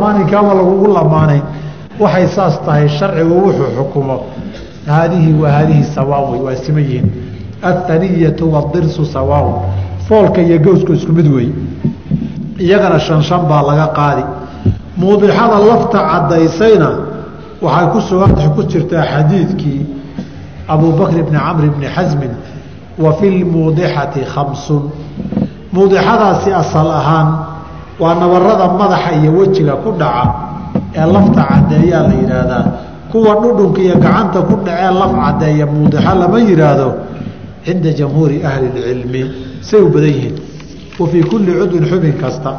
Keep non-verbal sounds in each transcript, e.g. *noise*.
lamaaninka ama lagugu lamaanayn waxay saas tahay sharcigu wuxuu xukumo. Haadihi wa haadihi sawaan wey waa siman yihiin. Athaniyatu wadirsu sawaaun foolka iyo gowsku isku mid weeye iyagana shan shan baa laga qaadi. Muudixada lafta caddaysayna waxay ku sugan ku jirtaa xadiidkii abuu bakr bni camr bni xasmin wa fi lmuudixati khamsun. Muudixadaasi asal ahaan waa nabarada madaxa iyo wejiga ku dhaca ee lafta caddeeyaa la yidhaahdaa kuwa dhudhunka iyo gacanta ku dhacee laf caddeeya muudixa lama yidhaahdo cinda jamhuuri ahli اlcilmi say u badan yihiin. Wa fii kulli cudwin xubin kasta.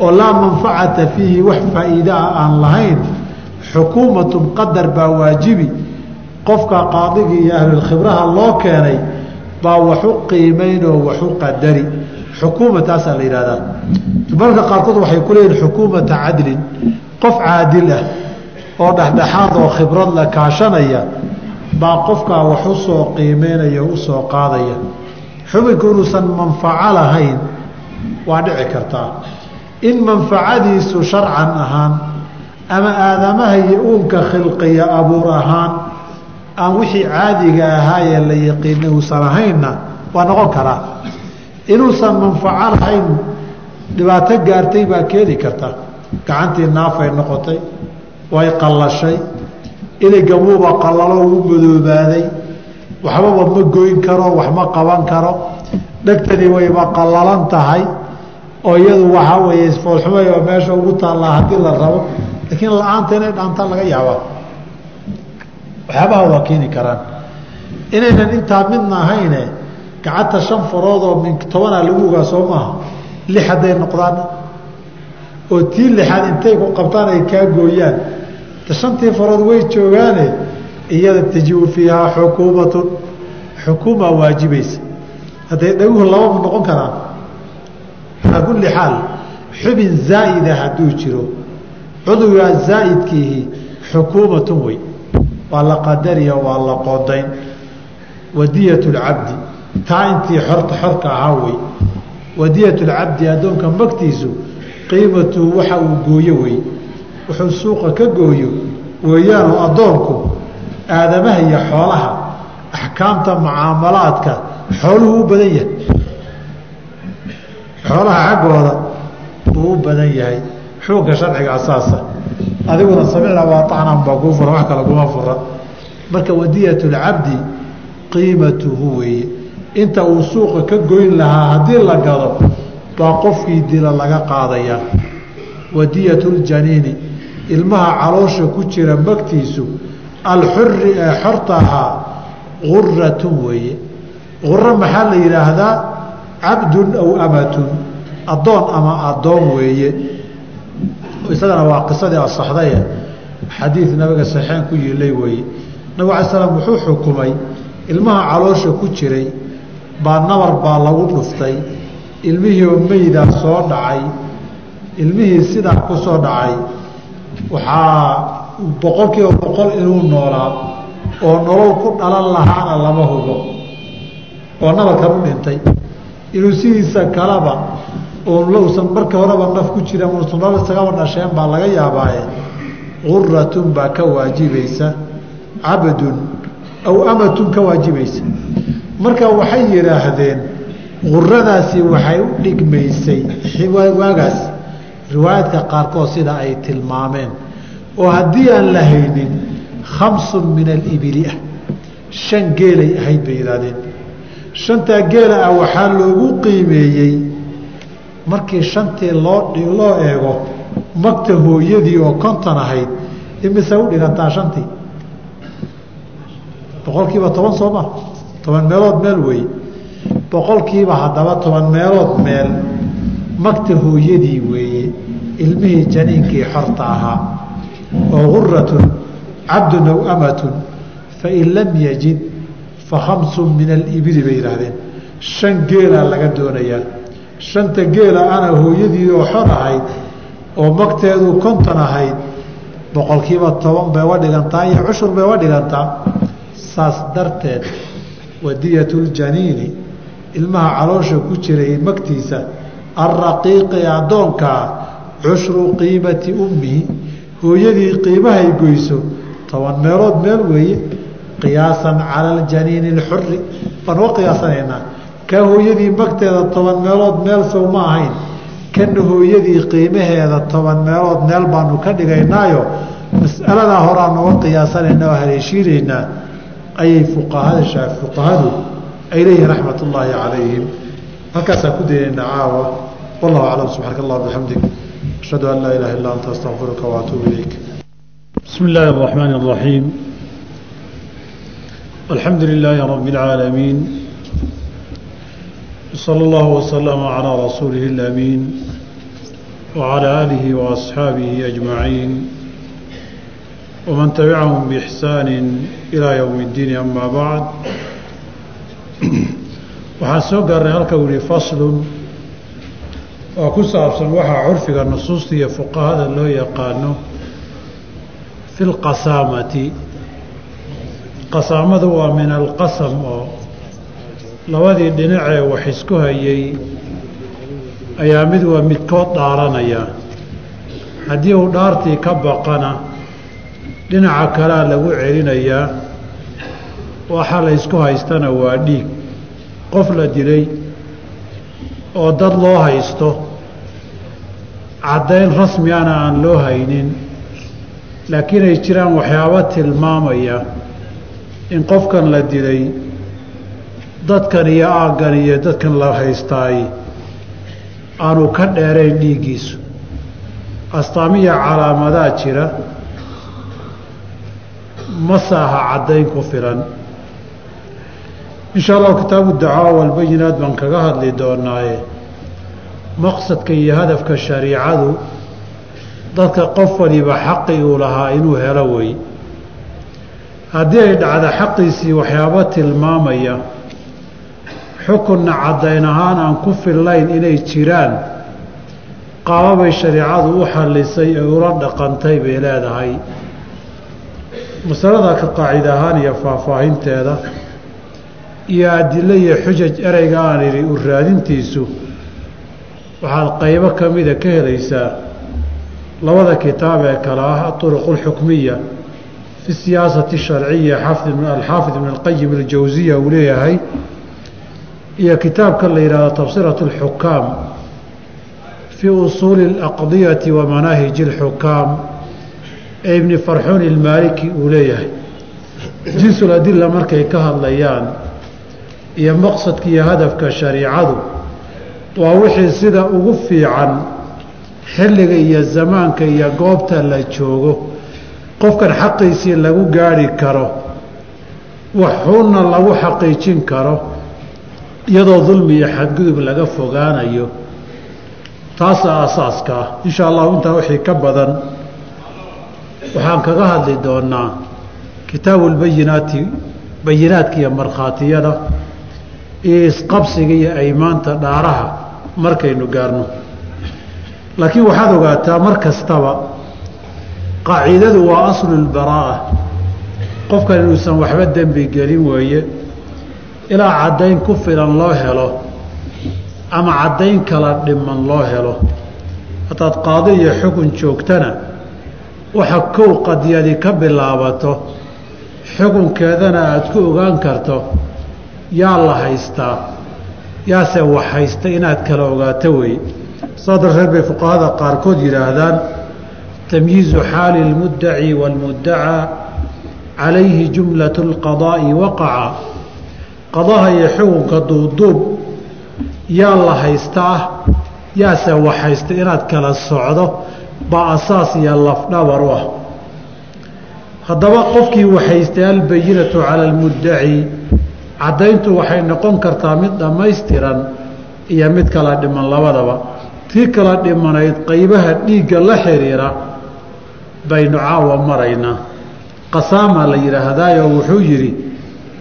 Oo laa manfacata fiihi wax faa'iidaa aan lahayn. Xukuumatun qadar baa waajibi. Qofka qaadigii iyo ahlulkhibraha loo keenay baa waxu qiimaynoo waxu qadari xukuuma taasaa la yidhahdaa marka qaarkood waxay ku leeyihiin xukuumata cadlin qof caadil ah oo dhexdhexaad oo khibrad la kaashanaya baa qofkaa wax u soo qiimeynaya o u soo qaadaya. Xubinku inuusan manfaco lahayn waa dhici kartaa in manfacadiisu sharcan ahaan ama aadamaha iyo uunka khilqiya abuur ahaan aan wixii caadiga ahaayee la yaqiinay uusan ahaynna waa noqon karaa inuusan manfaco lahayn dhibaato gaartay baa keeni karta. Gacantii naafay noqotay way qallashay iligamuuba qallalo uu madoobaaday waxbaba ma goyn karo wax ma qaban karo. Dhegtani wayba qallalan tahay oo iyadu waxaa weeye foolxumay oo meesha ugu taallaa haddii la rabo laakiin la'aanta inay dhaantaa laga yaabaa waxyaabaha waa keeni karaan. Inaynan intaa midna ahayne gacanta shan farood oo min tobanaa lagu ogaa soo maaha lix hadday noqdaan. Oo tii lixaad intay ku qabtaan ay kaa gooyaan. Shantii farood way joogaane iyada tajibu fiihaa xukuumatun xukuuma waajibaysa. Hadday dhaguhu labama noqon karaan calaa kulli xaal xubin zaa'ida hadduu jiro. Cudwigaa zaa'idkiihi xukuumatun wey waa la qadariya waa la qodayn. Wadiyat lcabdi taa intii xorka ahaa wey. Wadiyat lcabdi addoonka magtiisu qiimatuhu waxa uu gooyo wey. Wuxuu suuqa ka gooyo weeyaanoo addoonku aadamaha iyo xoolaha axkaamta mucaamalaadka xooluhu u badan yahay. Xoolaha xaggooda buu u badan yahay. Xukunka sharciga asaasa. Adiguna samicna waacnan baa kuu fura wax kale kuma fura. Marka wadiyat lcabdi qiimatuhu weeye inta uu suuqa ka goyn lahaa haddii la gado baa qofkii dila laga qaadayaa wadiyat ljaniini ilmaha caloosha ku jira magtiisu alxuri ee xorta ahaa guratun weeye. Guro maxaa la yidhaahdaa? Cabdun aw amatun addoon ama addoon weeye. Isagana waa qisadii asaxdaye xadiid nabiga saxeen ku yiilay weeye. Nabig alay slam wuxuu xukumay ilmaha caloosha ku jiray baa nabar baa lagu dhuftay ilmihii oo meydaa soo dhacay. Ilmihii sidaa ku soo dhacay. Waxaa boqol kiiba boqol inuu noolaa oo nolol ku dhalan lahaana lama hubo. Oo nabarkan u dhintay. Inuu sidiisa kalaba ousan marka horeba naf ku jira usan nolol isagaba dhasheen baa laga yaabaaye. Guratun baa ka waajibaysa cabdun aw amatun ka waajibaysa marka waxay yidhaahdeen guradaasi waxay u dhigmaysay waagaas riwaayaadka qaarkood sida ay tilmaameen oo haddii aan la haynin khamsun min alibili ah shan geelay ahayd bay yidhahdeen shantaa geela ah waxaa loogu qiimeeyey markii shantii loo loo eego magta hooyadii oo konton ahayd imise u dhigantaa shantii? Boqolkiiba toban soo ma toban meelood meel weeye boqolkiiba haddaba toban meelood meel magta hooyadii weeye ilmihii janiinkii xorta ahaa oo guratun cabdun aw amatun fain lam yajid fa khamsun min alibili bay yidhaahdeen. Shan geelaa laga doonayaa. Shanta geela ana hooyadii oo xor ahayd oo magteedu konton ahayd boqolkiiba toban bay uga dhigantaa iyo cushur bay uga dhigantaa. Saas darteed wadiyatuljaniini ilmaha caloosha ku jiray magtiisa alraqiiqi addoonkaa cushru qiimati ummihi hooyadii qiimahay goyso toban meelood meel weeye qiyaasan cala aljaniini اlxuri baan uga qiyaasanaynaa ka hooyadii magteeda toban meelood meel sow ma ahayn kana hooyadii qiimaheeda toban meelood meel baanu ka dhigaynaayo mas'aladaa horaa nooga qiyaasanayna oo haleeshiinaynaa ayay fuqahada fuqahadu ay leeyihin raxmat ullaahi calayhim halkaasaan ku daynayna caawa wallahu aclam subxaanaka allah bixamdig ashhadu an laa ilaha illa anta astaqfiruka waatuubu ilayk بسم الله الرحمن الرحيم الحمد لله رب العالمين صلى الله وسلم على رسوله الأمين وعلى آله وأصحابه أجمعين wman tabicahum bixsaani ilaa yowmi اddiini ama bacd waxaan soo gaarnay halka uu yihi faslun oo ku saabsan waxaa curfiga nusuusta iyo fuqahada loo yaqaano fi اlqasaamati qasaamadu waa min alqasam oo labadii dhinacee wax isku hayay ayaa mid waa midkood dhaaranaya. Haddii uu dhaartii ka baqana dhinaca kalea lagu celinayaa waxa la ysku haystana waa dhiig. Qof la dilay oo dad loo haysto caddayn rasmigana aan loo haynin laakiin ay jiraan waxyaabo tilmaamaya in qofkan la dilay dadkan iyo aaggan iyo dadkan la haystaay aanu ka dheerayn dhiiggiisu. Astaamiya calaamadaa jira masaaha caddayn ku filan. Insha allahu kitaabu dacaa walbayinaad baan kaga hadli doonaaye. Maqsadka iyo hadafka shariicadu dadka qof waliba xaqi uu lahaa inuu helo wey. Haddii ay dhacda xaqiisii waxyaabo tilmaamaya xukunna caddayn ahaan aan ku fillayn inay jiraan qaababay shariicadu u xallisay ee ula dhaqantay bay leedahay masalada ka qaacida ahaan iyo faahfaahinteeda iyo adilo iyo xujaj ereyga aan idhi u raadintiisu waxaad qaybo ka mida ka helaysaa labada kitaab ee kale ah aduruqulxukmiya fi siyaasati asharciya alxaafid bn alqayim aljawsiya uu leeyahay iyo kitaabka la yihahdo tabsiratu alxukaam fii usuuli alaqdiyati wa manaahiji alxukaam ee ibni farxuun ilmaaliki uu leeyahay. Jinsuladila markay ka hadlayaan iyo maqsadka iyo hadafka shariicadu waa wixii sida ugu fiican xilliga iyo zamaanka iyo goobta la joogo. Qofkan xaqiisii lagu gaadhi karo waxuuna lagu xaqiijin karo iyadoo dulmi iyo xadgudub laga fogaanayo. Taasaa asaaska ah insha allahu intaa wixii ka badan waxaan kaga hadli doonaa kitaabu lbayinaati bayinaadka iyo markhaatiyada iyo isqabsiga iyo aymaanta dhaaraha markaynu gaarno. Laakiin waxaad ogaataa mar kastaba qaaciidadu waa aslu lbaraa'a qofkan inuusan waxba dembi gelin weeye ilaa caddayn ku filan loo helo ama caddayn kala dhiman loo helo. Haddaad qaado iyo xukun joogtana waxa kow qadiyadi ka bilaabato xukunkeedana aada ku ogaan karto yaa la haystaa yaase wax haysta inaad kala ogaato wey saa darteed bay fuqahada qaarkood yidhaahdaan tamyiizu xaali اlmuddaci wاlmuddacaa calayhi jumlaة اlqadaa'i waqaca qadaha iyo xukunka duubduub yaa la haysta ah yaase wax haysta inaad kala socdo baa asaas iyo lafdhabar u ah. Haddaba qofkii waxaystay albayinatu cala almuddaci caddayntu waxay noqon kartaa mid dhammaystiran iyo mid kala dhiman labadaba. Tii kala dhimanayd qaybaha dhiigga la xiriira baynu caawa maraynaa qasaama la yidhaahdaayoo wuxuu yidhi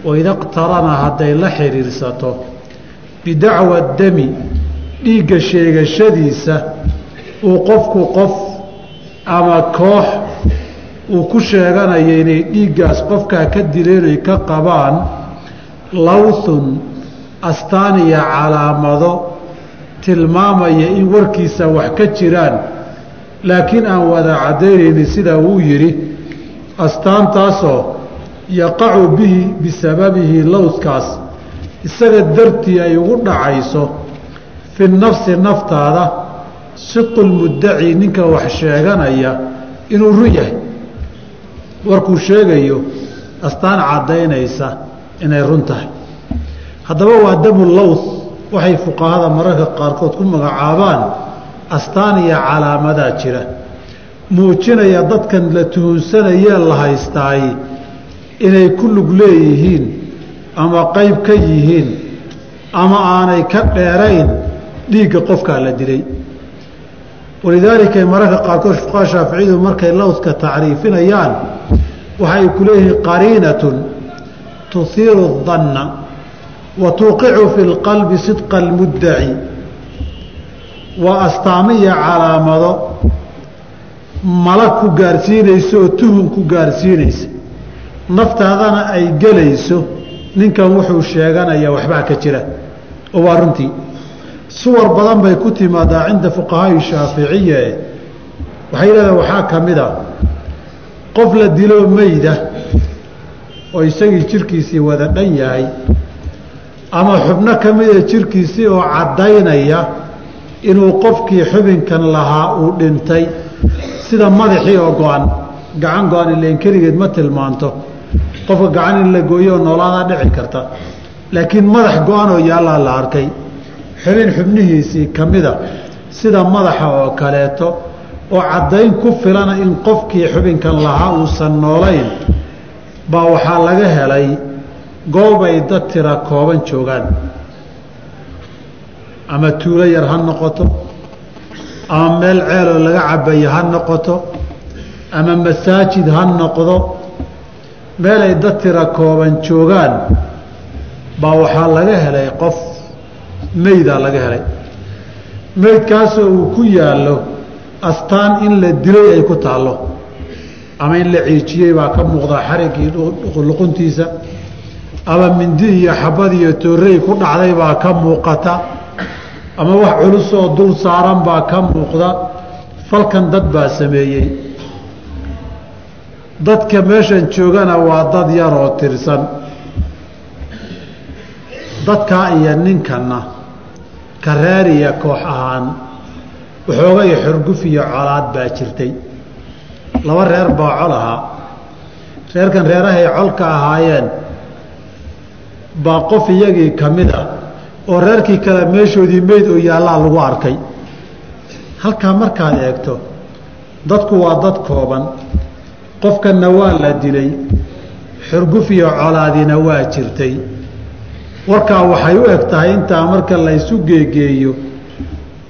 waida qtarana hadday la xiriirsato bidacwa dami dhiigga sheegashadiisa uu qofku qof ama koox uu ku sheeganayo inay dhiiggaas qofkaa ka dileen ay ka qabaan lawthun astaan iyo calaamado tilmaamaya in warkiisa wax ka jiraan. Laakiin aan wada caddaynaynin sidaa uu yidhi astaantaasoo yaqacu bihi bisababihi lowskaas isaga dartii ay ugu dhacayso fi nafsi naftaada sidqu lmuddaci ninka wax sheeganaya inuu run yahay. Warkuu sheegayo astaan caddaynaysa inay run tahay. Haddaba waa damu lowth waxay fuqahada mararka qaarkood ku magacaabaan astaan iyo calaamadaa jira. Muujinaya dadkan la tuhunsanayee la haystaay inay ku lug leeyihiin ama qayb ka yihiin ama aanay ka dheerayn dhiigga qofkaa la dilay walidaalika mararka qaarkood fuqaha shaaficiyadu markay lowdka tacriifinayaan waxay ku leeyihiin qariinatun tuhiiru danna wa tuuqicu fi lqalbi sidqa almuddaci waa astaamiya calaamado mala ku gaarsiinaysa oo tuhun ku gaarsiinaysa naftaadana ay gelayso ninkan wuxuu sheeganaya waxbaa ka jira oo waa runtii suwar badan bay ku timaadaa cinda fuqahaai shaaficiye waxay leedahay waxaa ka mid a qof la dilo meyda oo isagii jirkiisii wada dhan yahay ama xubno ka mida jirkiisii oo caddaynaya inuu qofkii xubinkan lahaa uu dhintay sida madaxii oo go-an gacan go-an ileen keligeed ma tilmaanto. Qofka gacan in la gooyo oo noolaadaa dhici karta. Laakiin madax go-an oo yaallaa la arkay xubin xubnihiisii ka mida sida madaxa oo kaleeto oo caddayn ku filana in qofkii xubinkan lahaa uusan noolayn baa waxaa laga helay goob ay dad tira kooban joogaan. Ama tuulo yar ha noqoto ama meel ceeloo laga cabayo ha noqoto ama masaajid ha noqdo meel ay dad tira kooban joogaan baa waxaa laga helay qof meydaa laga helay. Meydkaasoo uu ku yaallo astaan in la dilay ay ku taallo. Ama in la ciijiyey baa ka muuqdaa xariggii luquntiisa. Ama mindi iyo xabad iyo toorey ku dhacday baa ka muuqata. Ama wax culus oo dul saaran baa ka muuqda. Falkan dad baa sameeyey. Dadka meeshan joogana waa dad yaroo tirsan dadkaa iyo ninkanna kareer iyo koox ahaan waxoogay xorguf iyo colaad baa jirtay. Laba reer baa col ahaa. Reerkan reerahay colka ahaayeen baa qof iyagii ka mid ah oo reerkii kale meeshoodii meyd oo yaallaa lagu arkay. Halkaa markaad eegto dadku waa dad kooban. Qofkanna waa la dilay xurguf iyo colaadina waa jirtay warkaa waxay u eg tahay intaa marka la ysu geegeeyo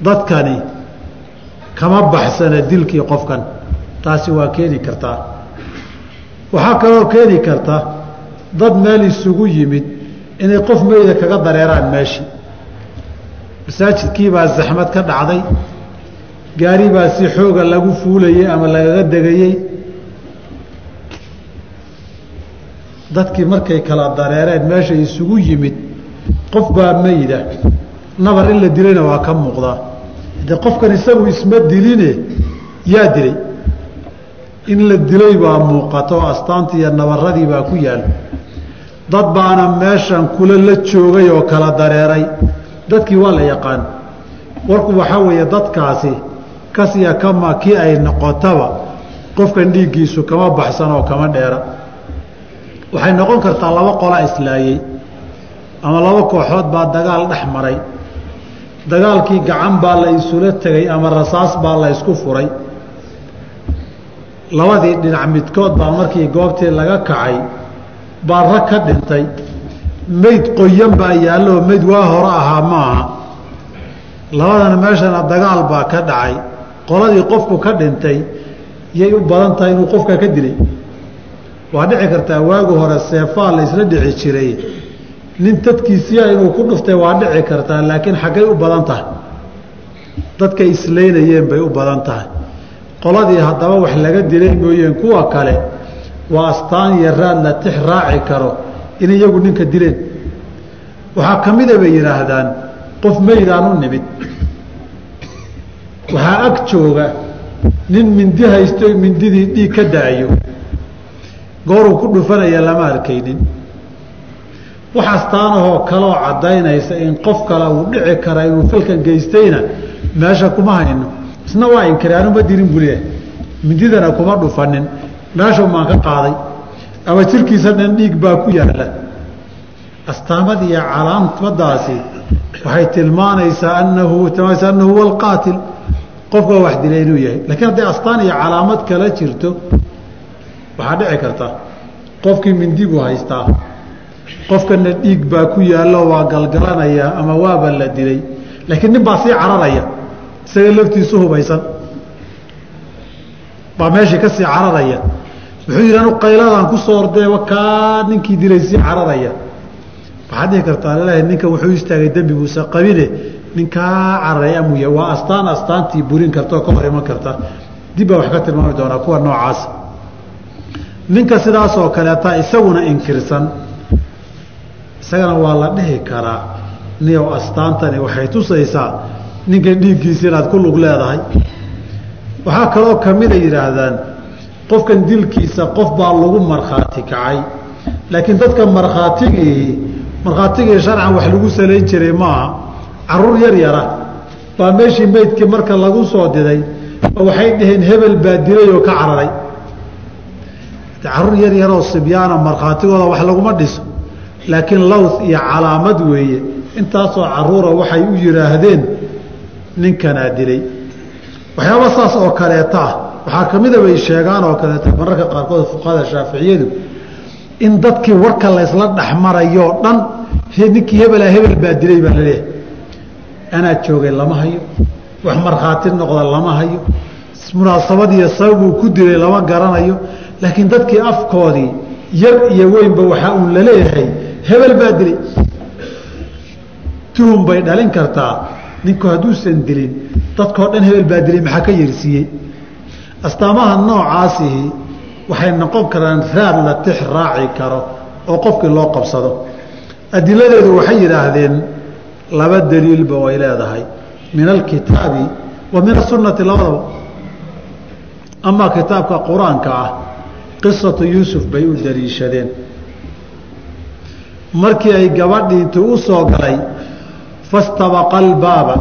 dadkani kama baxsana dilkii qofkan. Taasi waa keeni kartaa waxaa kaloo keeni karta dad meel isugu yimid inay qof meyda kaga dareeraan meeshii masaajidkii baa zaxmad ka dhacday. Gaari baa si xooga lagu fuulayey ama lagaga degayey dadkii markay kala dareereen meesha isugu yimid qof baa meyda nabar in la dilayna waa ka muuqdaa. De qofkan isagu isma diline yaa dilay. In la dilay baa muuqato astaantii iyo nabaradii baa ku yaal. Dad baana meeshan kula la joogay oo kala dareeray. Dadkii waa la yaqaan. Warku waxaa weeye dadkaasi kasiya kama kii ay noqotaba qofkan dhiiggiisu kama baxsan oo kama dheera. Waxay noqon kartaa laba qola islaayey ama laba kooxood baa dagaal dhex maray. Dagaalkii gacan baa la isula tegay ama rasaas baa la ysku furay. Labadii dhinac midkood baa markii goobtii laga kacay baa rag ka dhintay. Meyd qoyan baa yaallooo meyd waa hore ahaa maaha. Labadana meeshana dagaal baa ka dhacay. Qoladii qofku ka dhintay yay u badan tahay inuu qofkaa ka dilay. Waa dhici kartaa waagi hore seefaa la isla dhici jiray nin dadkiisiia inuu ku dhuftay waa dhici kartaa laakiin xaggay u badan tahay. Dadkay islaynayeen bay u badan tahay. Qoladii haddaba wax laga dilay mooyeen kuwa kale waa astaan iyo raad la tix raaci karo in iyagu ninka dileen. Waxaa ka mida bay yidhaahdaan qof meydaan u nimid. Waxaa ag jooga nin mindi haysto mindidii dhiig ka daayo. Gooruu ku dhufanaya lama arkaynin wax astaanahoo kaloo caddaynaysa in qof kale uu dhici kara inuu falkan geystayna meesha kuma hayno. Isna waa inkiri anuma dirin buu leeyahay mindidana kuma dhufanin meeshau maan ka qaaday. Ama jirkiisa dhan dhiig baa ku yaalla. Astaamad iyo calaamadaasi waxay tilmaanaysaa anahu tilmaanaysa anahu huwa alqaatil. Qofka wax dilay inuu yahay. Lakiin hadday astaan iyo calaamad kala jirto waxaa dhici karta. Qofkii mindi buu haystaa qofkana dhiig baa ku yaallo waa galgalanaya ama waaba la dilay. Laakiin nin baa sii cararaya. Isaga laftiisu hubaysan. Baa meeshii ka cararaya. Wuxuu yidhi anu qayladaan ku ordee kaa ninkii dilay sii cararaya. Waxaad dhihi kartaa lalahi ninkan wuxuu istaagay dembi buusa qabine. Ninkaa cararay amuu yahay waa astaan astaantii burin karta oo ka hor iman karta. Dib baa wax ka tilmaami doonaa kuwa noocaas. Ninka sidaasoo kaleeta isaguna inkirsan isagana waa la dhihi karaa niyow astaantani waxay tusaysaa ninkan dhiiggiisa inaad ku lug leedahay. Waxaa kaloo kamida yidhaahdaan qofkan dilkiisa qof baa lagu markhaati kacay. Laakiin dadka markhaatigii markhaatigii sharcan wax lagu salayn jiray maaha carruur yar yara. Baa meeshii meydkii marka lagu soo diday waxay dhaheen hebel baa dilay oo ka cararay. Caruur yar yaroo sibyaana markhaatigooda wax laguma dhiso laakiin lawth iyo calaamad weeye. Intaasoo caruura waxay u yidhaahdeen ninkanaa dilay. Waxyaaba saas oo kaleeta ah. Waxaa ka mida bay sheegaan oo kaleeta mararka qaarkood fuqahada shaaficiyadu in dadkii warka laysla dhexmarayoo dhan ninkii hebelaa hebel baa dilay baa la leeyahay anaa joogay lama hayo. Wax markhaati noqda lama hayo. Munaasabadiiyo sababuu ku dilay lama garanayo. Laakiin dadkii afkoodii yar iyo weynba waxaa uun la leeyahay hebel baa dilay. Tuhum bay dhalin kartaa. Ninku hadduusan dilin dadkao dhan hebel baa dilay maxaa ka yersiiyey astaamaha noocaasihi waxay noqon karaan raad la tix raaci karo oo qofkii loo qabsado. Adiladeedu waxay yidhaahdeen laba daliilba way leedahay. Min alkitaabi wa min asunati labadaba. Amaa kitaabka qur'aanka ah qisatu yuusuf bay u daliishadeen markii ay gabadhii intuu u soo galay fastabaqa albaaba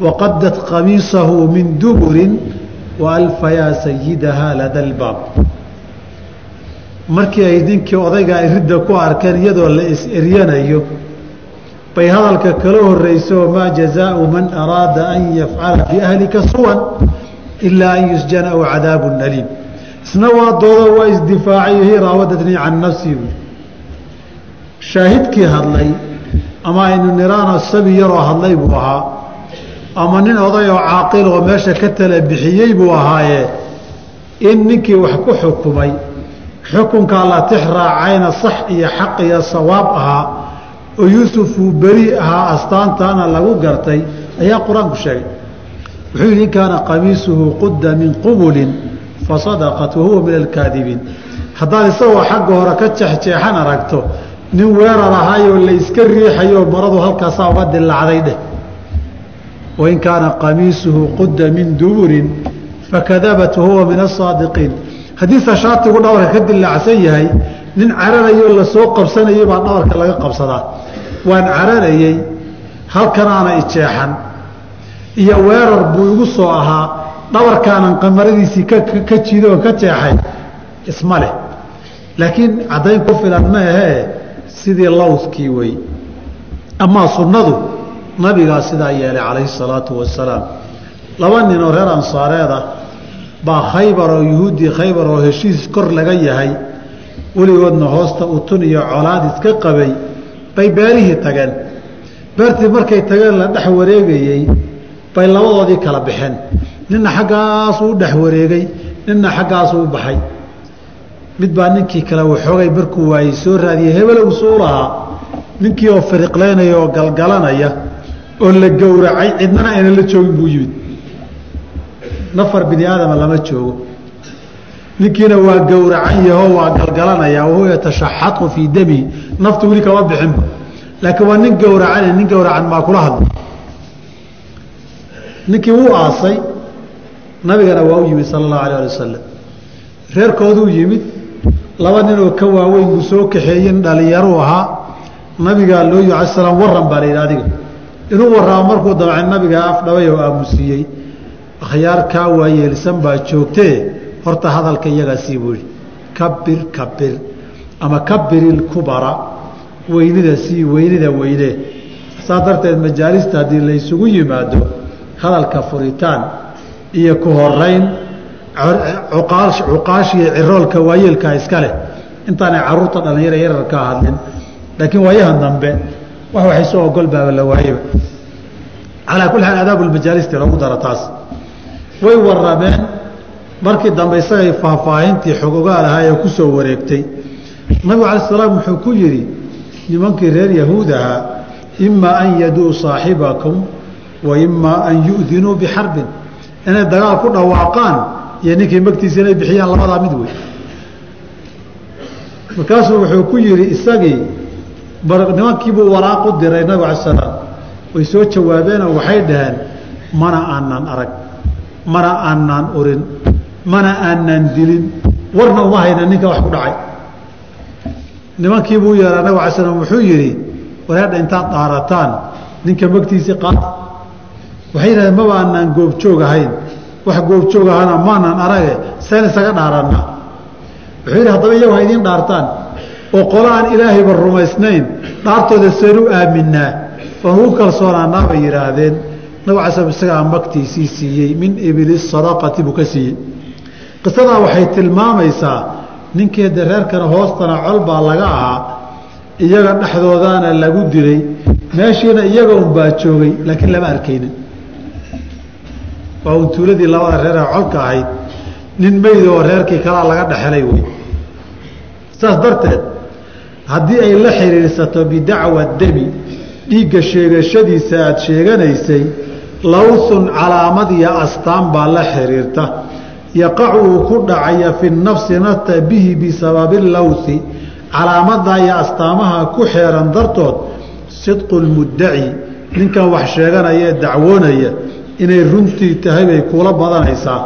waqadat qamiisahu min duburin waalfa yaa sayidahaa lada lbaab markii ay ninkii odayga ay ridda ku arkeen iyadoo la is-eryanayo bay hadalka kala horeyso maa jazaau man araada an yafcala biahlika suwan ilaa an yusjana aw cadaabu aliim. Isna waa doodo waa isdifaacay hi can nafsii buui shaahidkii hadlay ama aynu niraano sabi yaroo hadlay buu ahaa ama nin oday oo caaqil oo meesha ka tala bixiyey buu ahaaye in ninkii wax ku xukumay xukunkaa la tix raacayna sax iyo xaq iyo sawaab ahaa oo yuusuf uu beri ahaa astaantaana lagu gartay ayaa qur'aanku sheegay. Wuxuu yidhi in kaana qamiisuhu qudda min qubulin fasadaqat wahuwa min alkaadibiin haddaad isagoo xagga hore ka jeexjeexan aragto nin weerar ahaayoo la iska maradu halkaasaa uga dilaacday dheh. Wain kaana qamiisuhu qudda min duburin fakadabat wahuwa min asaadiqiin haddiise shaatigu dhabarka ka dilaacsan yahay nin cararayoo la soo qabsanayay baa dhabarka laga qabsadaa. Waan cararayey halkanaana ijeexan iyo weerar buu igu soo ahaa dhabarkaanan qamaradiisii ka jiido oo ka jeexay isma leh. Laakiin caddayn ku filan ma ahee sidii lawskii wey amaa sunnadu nabigaa sidaa yeelay calayhi salaatu wasalaam laba nin oo reer ansaareeda baa khaybar oo yuhuuddii khaybar oo heshiis kor laga yahay. Weligoodna hoosta utun iyo colaad iska qabay. Bay beerihii tageen. Beertii markay tageen la dhex wareegayey bay labadoodii kala baxeen ninna xaggaasuu u dhex wareegay ninna xaggaasuu u baxay mid baa ninkii kale waxoogay markuu waayey soo raadiyey hebelow suu lahaa. Ninkii oo fariqlaynaya oo galgalanaya oo la gowracay cidnana aynan la joogin buu yimid. Nafar bini aadama lama joogo. Ninkiina waa gowracan yahoo waa galgalanaya wahuwa yatashaxatu fii damihi naftu weli kama bixinba laakiin waa nin gowracan nin gowracan maa kula hadla ninkii wuu aasay nabigana waa u yimid sala allahu alah ali wasalam reerkooduu yimid laba ninoo ka waaweyn buu soo kaxeeyen dhalinyaruu ahaa. Nabigaa loo yi ala slam waran baa la yidhi adiga. Inuu warramo markuu damcay nabiga afdhabay oo aamusiiyey. Akhyaar kaa waayeelsan baa joogtee. Horta hadalka iyagaa sii buu yihi kabir kabir ama kabirilkubara weynida sii weynida weynee saa darteed majaalista haddii laysugu yimaado hadalka furitaan iyo ku horeyn cuqaashiiyo ciroolka waayeelkaa iska leh. Intaanay carruurta dhallinyara yararkaa hadlin. Laakiin waayahan dambe wax waxay soo ogol baaba la waayeba calaa kulli xaal adaabu lmajaalisti daro taas. Way warrameen markii dambe isagay faahfaahintii xogogaal ahaa ee ku soo wareegtay. Nabigu cala salaam wuxuu ku yidhi nimankii reer yahuud ahaa imaa an yaduu saaxibakum wa imaa an yu'dinuu bixarbin inay dagaal ku dhawaaqaan iyo ninkii magtiisa inay bixiyaan labadaa mid wey markaasuu wuxuu ku yidhi isagii nimankiibuu waraaq u diray nabig ala salaam. Way soo jawaabeenoo waxay dhaheen mana aanaan arag mana aanaan urin mana aanaan dilin warna uma hayna ninka wax ku dhacay nimankiibuu yeeraa nabig ala slam wuxuu yidhi wareedha intaad dhaarataan ninka magtiisii qaata waxay yidhahdeen maba aanaan goobjoog ahayn wax goobjoog ahana maanaan arage seen isaga dhaarannaa wuxuu yidhi haddaba iyagu ha idiin dhaartaan. Oo qola aan ilaahayba rumaysnayn dhaartooda seen u aaminaa oon ugu kalsoonaanaa bay yidhaahdeen. Nabig ala slam isagaa magtiisii siiyey min ibili sadaqati buu ka siiyey. Qisadaa waxay tilmaamaysaa ninkeeda reerkana hoostana col baa laga ahaa iyaga dhexdoodaana lagu dilay. Meeshiina iyaga unbaa joogay laakiin lama arkaynin waa tuuladii labada reer ee colka ahayd nin meyda oo reerkii kalaa laga dhexelay wey. Saas darteed haddii ay la xiriirsato bidacwa demi dhiigga sheegashadiisa aada sheeganaysay lawsun calaamad iyo astaan baa la xiriirta. Yaqacu uu ku dhacaya fi nafsi nafta bihi bisababi lawsi calaamadaa iyo astaamaha ku xeeran dartood sidqu lmuddaci ninkan wax sheeganaya ee dacwoonaya inay runtii tahay bay kuula badanaysaa.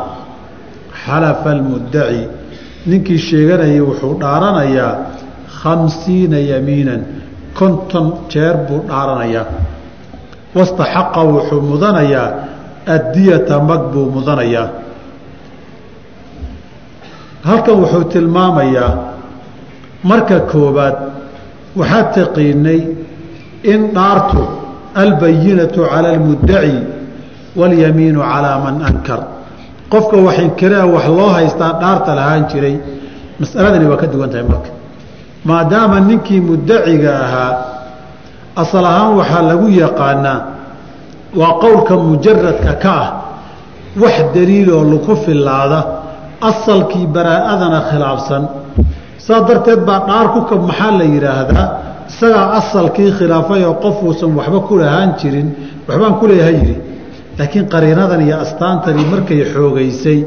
Xalafa almuddaci ninkii sheeganayay wuxuu dhaaranayaa khamsiina yamiinan. Konton jeer buu dhaaranayaa. Wastaxaqa wuxuu mudanayaa. Addiyata mag buu mudanayaa. Halkan wuxuu tilmaamayaa. Marka koobaad waxaad taqiinay in dhaartu albayinatu cala almuddaci walyamiinu calaa man ankar. Qofka wax inkiraa wax loo haystaa dhaarta lahaan jiray masaladani waa ka duwan tahay marka. Maadaama ninkii muddaciga ahaa asal ahaan waxaa lagu yaqaanaa waa qowlka mujaradka ka ah wax daliiloo laku filaada asalkii baraa'adana khilaafsan. Saa darteed baa dhaar kuka maxaa la yidhaahdaa isagaa asalkii khilaafay oo qofuusan waxba ku lahaan jirin waxbaan ku leeyaha yidhi laakiin qariinadan iyo astaantani markay xoogaysay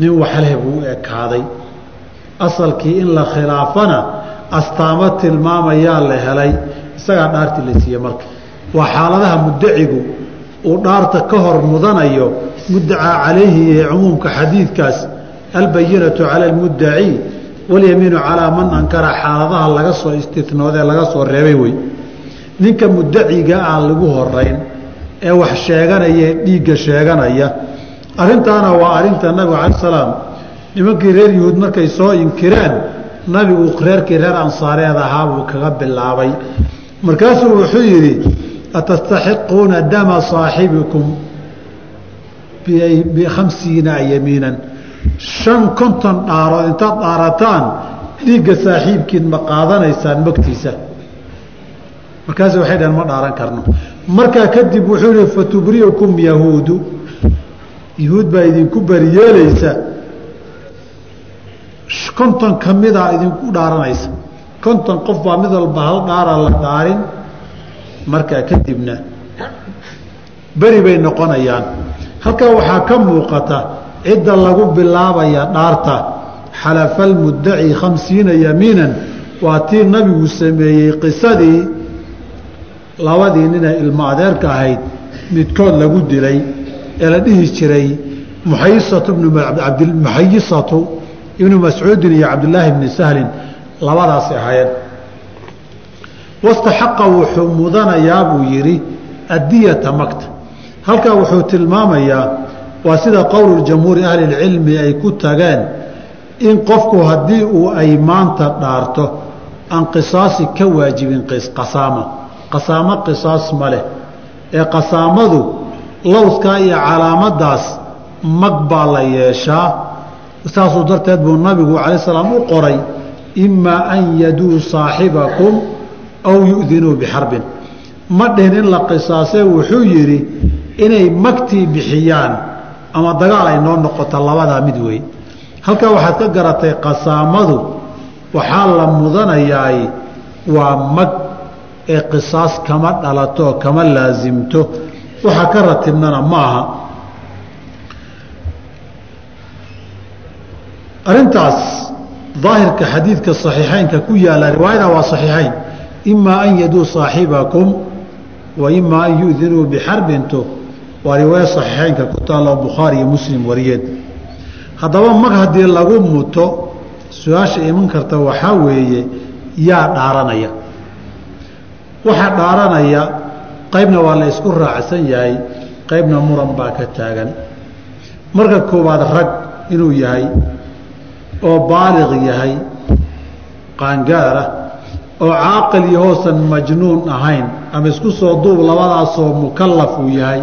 nin waxleh buu ekaaday. Asalkii in la khilaafana astaamo tilmaamayaa la helay. Isagaa dhaartii la siiye marka. Waa xaaladaha muddacigu uu dhaarta ka hor mudanayo muddacaa calayhi ee cumuumka xadiidkaas albayinatu cala almuddaci walyamiinu calaa man ankara xaaladaha laga soo istinoodee laga soo reebay wey. Ninka muddaciga aan lagu horeyn ee wax sheeganaya ee dhiigga sheeganaya. Arrintaana waa arrinta nabiga cala salaam. Nimankii reer yuhuud markay soo inkireen nabigu reerkii reer ansaareed ahaa buu kaga bilaabay. Markaasuu wuxuu yidhi atastaxiquuna dama saaxibikum bikhamsiina yamiinan? Shan konton dhaarood intaad dhaarataan dhiigga saaxiibkiin ma qaadanaysaan magtiisa. Markaas waxay dhaheen ma dhaaran karno markaa kadib wuxuu yihi fatubriukum yahuudu. Yahuud baa idinku bariyeelaysa konton ka idinku dhaaranaysa. Konton qof baa mid walba hal dhaara la dhaarin. Markaa kadibna beri bay noqonayaan. Halkaa waxaa ka muuqata cidda lagu bilaabaya dhaarta. Xalafa almuddaci khamsiina yamiinan. Waa tii nabigu sameeyey qisadii labadii nina ilmo adeerka ahayd midkood lagu dilay ee la dhihi jiray muxayisatu ibnu mascuudin iyo cabdillaahi bni sahlin labadaasi ahaayeen. Wastaxaqa wuxuu mudanayaa buu yidhi addiyata makta halkaa wuxuu tilmaamayaa waa sida qowlu jamhuuri ahli اlcilmi ay ku tageen in qofku haddii uu ay maanta dhaarto aan qisaasi ka waajibin qasaama qasaamo qisaas ma leh. Ee qasaamadu lowskaa iyo calaamaddaas mag baa la yeeshaa. Saasuu darteed buu nabigu calay salaam u qoray imaa an yaduu saaxibakum aw yu'dinuu bixarbin. Ma dhihin in la qisaasee wuxuu yidhi inay magtii bixiyaan ama dagaal ay noo noqoto labadaa mid wey halkaa waxaad ka garatay qasaamadu waxaa la mudanayaay waa mag ee qisaas kama dhalato kama laasimto waxa ka ratibnana ma aha arintaas daahirka xadiidka صaxiixeynka ku yaala riwaayada waa صaxiixeyn imaa an yaduu صaaxibakum wa imaa an yu'dinuu bixarbinto waa riwaaya صaxiixeynka ku taalo bukhaari iyo muslim wariyeen haddaba mag haddii lagu muto su-aasha iman karta waxaa weeye yaa dhaaranaya waxaa dhaaranaya qaybna waa la isku raacsan yahay qaybna muran baa ka taagan. Marka koowaad rag inuu yahay oo baaliq yahay qaangaar ah oo caaqil iyo hoosan majnuun ahayn ama isku soo duub labadaasoo mukallaf uu yahay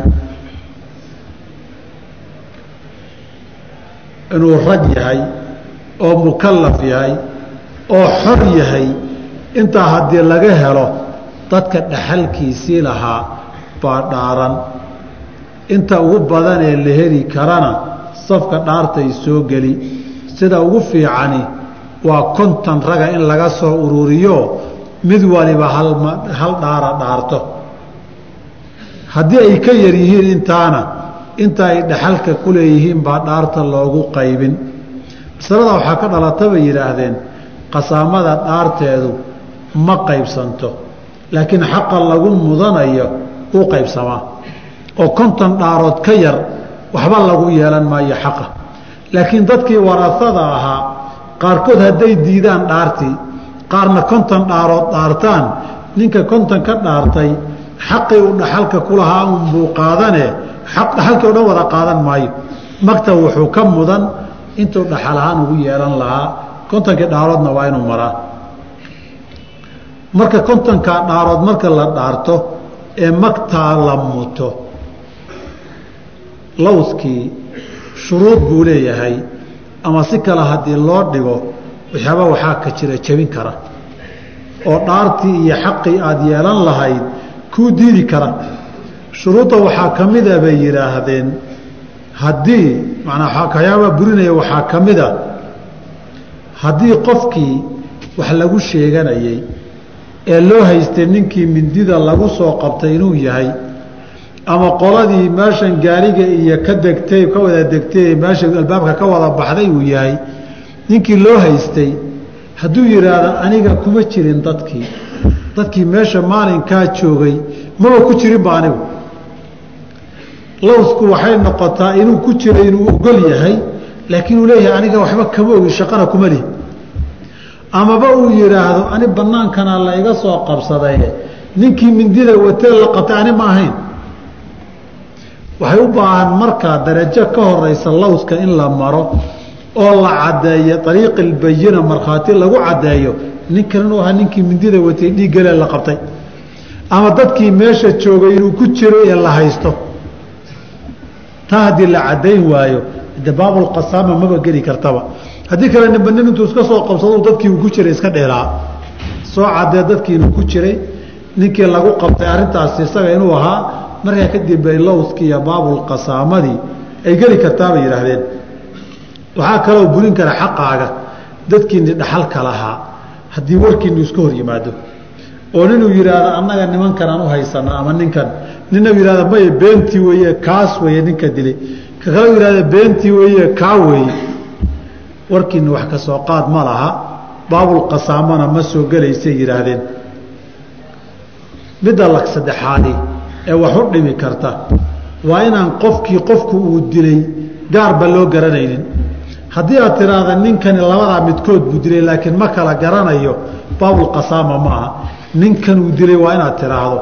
inuu rag yahay oo mukallaf yahay oo xor yahay intaa haddii laga helo dadka dhaxalkiisii lahaa baa dhaaran. Inta ugu badanee la heli karana safka dhaartay soo geli. Sida ugu fiicani waa konton raga in laga soo ururiyo mid waliba hal dhaara dhaarto. Haddii ay ka yar yihiin intaana inta ay dhaxalka ku leeyihiin baa dhaarta loogu qaybin. Masalada waxaa ka dhalata bay yidhaahdeen qasaamada dhaarteedu ma qaybsanto laakiin xaqa lagu mudanayo uu qaybsamaa. oo konton dhaarood ka yar waxba lagu yeelan maayo xaqa. laakiin dadkii warasada ahaa qaarkood hadday diidaan dhaartii qaarna konton dhaarood dhaartaan ninka konton ka dhaartay xaqii uu dhaxalka ku lahaa unbuu qaadane dhaxalkii o dhan wada qaadan maayo. Magta wuxuu ka mudan intuu dhaxal ahaan ugu yeelan lahaa kontonkii dhaaroodna waa inuu maraa marka kontonkaa dhaarood marka la dhaarto ee magtaa la muto lowskii shuruud buu leeyahay ama si kale haddii loo dhigo waxyaaba waxaa ka jira jebin kara oo dhaartii iyo xaqii aada yeelan lahayd kuu diidi kara. Shuruudda waxaa ka mida bay yidhaahdeen haddii manaa kayaaba burinaya waxaa ka mida haddii qofkii wax lagu sheeganayay ee loo haystay ninkii mindida lagu soo qabtay inuu yahay ama qoladii meeshan gaariga iyo ka degtay ka wada degtay meesha albaabka ka wada baxday uu yahay ninkii loo haystay hadduu yidhaahdo aniga kuma jirin dadkii. Dadkii meesha maalinkaa joogay maba ku jirinba anigu. Lowsku waxay noqotaa inuu ku jiro inuu ogol yahay laakiin uu leeyahay aniga waxba kama ogi shaqana kuma lihi amaba uu yidhaahdo ani banaankana la iga soo qabsaday. Ninkii mindida watee la qabtay ani ma ahayn. Waxay u baahan markaa darajo ka horeysa lowska in la maro oo la caddeeyo ariiqi lbayina markhaati lagu caddeeyo. Ninkan inuu ahaa ninkii mindida watay dhiiggale la qabtay. Ama dadkii meesha joogay inuu ku jiro ee la haysto. Taa haddii la caddayn waayo de baabulqasaama maba geli kartaba haddii kale nimba nin intuu iska soo qabsado dadkii uu ku jiray iska dheeraa. Soo caddee dadkii ku jiray ninkii lagu qabtay arrintaasi isaga inuu ahaa markaa kadib bay lowskii iyo baabulqasaamadii ay geli kartaa yidhaahdeen. Waxaa kaloo burin kara xaqaaga dadkiini dhaxalka lahaa haddii warkiinu iska hor yimaado. Oo ninuu yidhaahdo annaga nimankan u haysana ama ninkan. Nina yihahda maya beentii weeye kaas weeye ninka dilay ka kale yihahda beentii weeye kaa weeye warkiina wax ka soo qaad ma laha. Baabulqasaamana ma soo gelaysay yidhaahdeen. Midda lag saddexaadi ee wax u dhimi karta waa inaan qofkii qofku uu dilay gaarba loo garanaynin. Haddii aad tiraahda ninkani labadaa midkood buu dilay laakiin ma kala garanayo baabulqasaama ma aha. Ninkan uu dilay waa inaad tiraahdo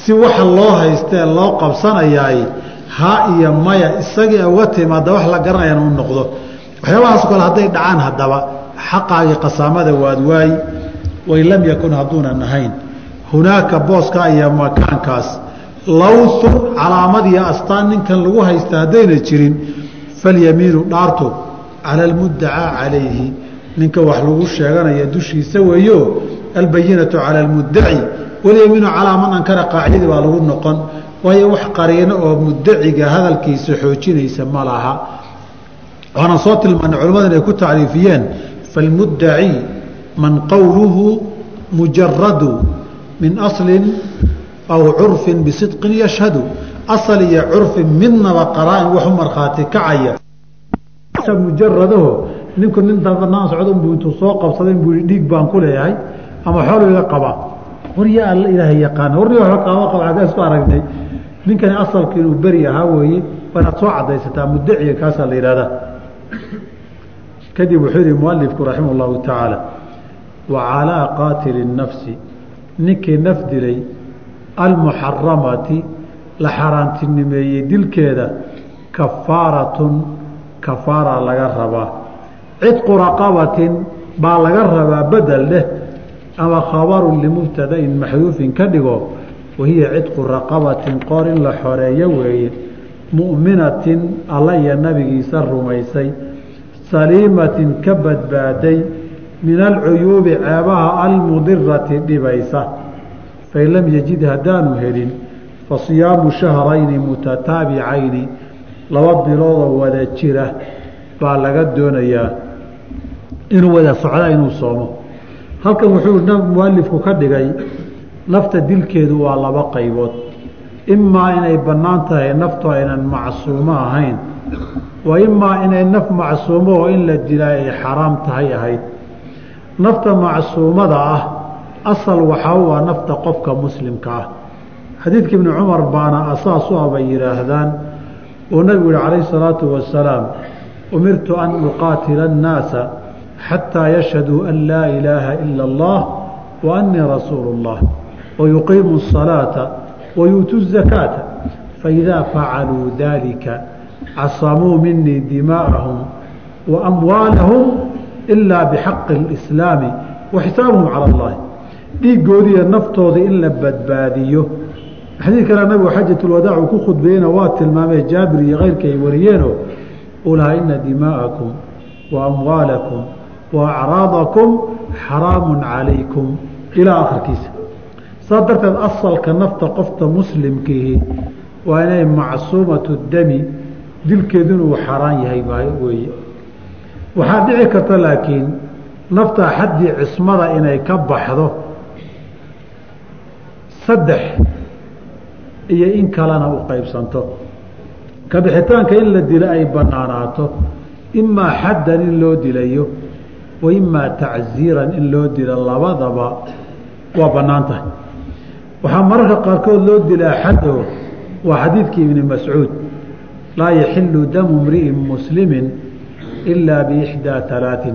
si waxa loo haystee loo qabsanayaay ha iyo maya isagii uga timaada wax la garanayana u noqdo waxyaabahaas kale hadday dhacaan haddaba xaqaagii qasaamada waad waayi wain lam yakun hadduunan ahayn hunaaka booska iyo makaankaas. Lawthun calaamad iyo astaan ninkan lagu haysta haddayna jirin falyamiinu dhaartu cala almuddacaa calayhi. Ninka wax lagu sheeganaya dushiisa weeyo albayinatu cala almuddaci. Walyamiinu calaa man ankara qaacidadii baa lagu noqon. Waayo wax qariino oo muddaciga hadalkiisa xoojinaysa ma laha waxaana soo tilmaanay culimmadu inay ku tacriifiyeen falmuddaci man qowluhu mujaradu min aslin aw curfin bisidqin yashhadu. Asal iyo curfin midnaba qaraa-in waxu markhaati kacaya mujaradaho ninku nin banaan socdunbuu intuu soo qabsaday buu dhiig baan ku leeyahay ama xoolu iga qabaa warya alla ilaahay yaqaana warni wa qaaba qaba agga isku aragnay. Ninkani asalku inuu beri ahaa weeye waa inaad soo cadaysataa muddaciga kaasaa la yihahdaa kadib wuxuu yihi mualifku raximah اllahu tacaala wa calaa qaatili الnafsi ninkii naf dilay almuxaramati la xaaraantinimeeyey dilkeeda kafaaratun kafaara laga rabaa cidqu raqabatin baa laga rabaa bedel dheh ama khabarun limubtadain maxduufin ka dhigo wahiya cidqu raqabatin qoor in la xoreeyo weeye mu'minatin alla iyo nabigiisa rumaysay saliimatin ka badbaaday min alcuyuubi ceebaha almudirati dhibaysa. Fain lam yajid haddaanu helin fa siyaamu shahrayni mutataabicayni laba biloodoo wada jira baa laga doonayaa inuu wada socda inuu soomo. Halkan wuxuu mualifku ka dhigay nafta dilkeedu waa laba qaybood imaa inay bannaan tahay naftu aynan macsuumo ahayn wa imaa inay naf macsuumo oo in la dilaa ay xaraam tahay ahayd. Nafta macsuumada ah asal waxaa waa nafta qofka muslimka ah. Xadiidkii ibnu cumar baana asaas u ah abay yidhaahdaan uu nabigu yihi calayhi salaatu wasalaam umirtu an uqaatila annaasa xataa yashhaduu an laa ilaaha ila allah wa annii rasuulu اllah wa yuqiimu salaata wayuutu الزكاة. فإذا فعلوا ذلك عصموا مني دماءهم وأموالهم إلا بحق الإسلام وحسابهم على الله. cala allahi dhiigoodiiyo naftooda in la badbaadiyo xadiid kale nabigu xaajatulwadaac uu ku khudbeeyena waa tilmaamee jaabir iyo keyrka ay wariyeenoo u ina dimaa'akum wa amwaalakum wa acraadakum xaraamun calaykum ilaa akhirkiisa saas darteed asalka nafta qofta muslimkiihi waa inay macsuumatu dami dilkeedu inuu xaaraan yahay weeye. Waxaa dhici karta laakiin nafta xaddii cismada inay ka baxdo saddex iyo in kalena u qaybsanto. Ka bixitaanka in la dilo ay bannaanaato imaa xaddan in loo dilayo wa imaa tacsiiran in loo dilo labadaba waa bannaan tahay waxaa mararka qaarkood loo dilaa xaddo waa xadiidkii ibni mascuud. Laa yaxilu damu mri'in muslimin ilaa biixdaa talaatin.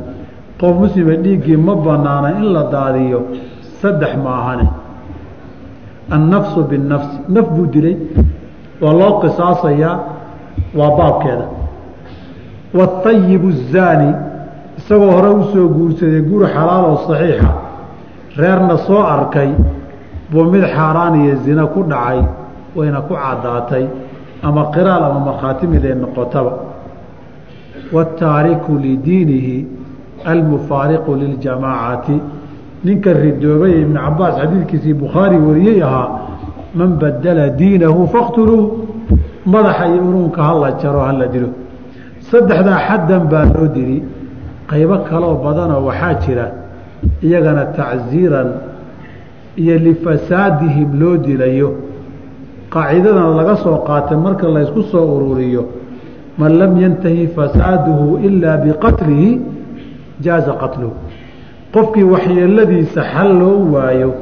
Qof muslima dhiiggii ma bannaana in la daadiyo saddex ma ahane annafsu binnafsi. Naf buu dilay waa loo qisaasayaa waa baabkeeda. Waatayibu azaani isagoo hore u soo guursaday guri xalaal oo saxiixa reerna soo arkay buu mid xaaraan iyo zina ku dhacay wayna ku caddaatay ama qiraal ama markhaati mid ay noqotaba waataariku lidiinihi almufaariqu liljamaacati ninka ridoobay ibnu cabaas xadiidkiisii bukhaari wariyey ahaa man badala diinahu faqtuluuh madaxa iyo unuunka hala jaro hala dilo. Saddexdaa xaddan baa loo dili qaybo kaloo badanoo waxaa jira iyagana tacsiiran iyo lifasaadihim loo dilayo. Qaacidadana laga soo qaatay marka laysku soo ururiyo man lam yantahi fasaaduhu ilaa biqatlihi jaaza qatluhu. Qofkii waxyeeladiisa xal loo waayo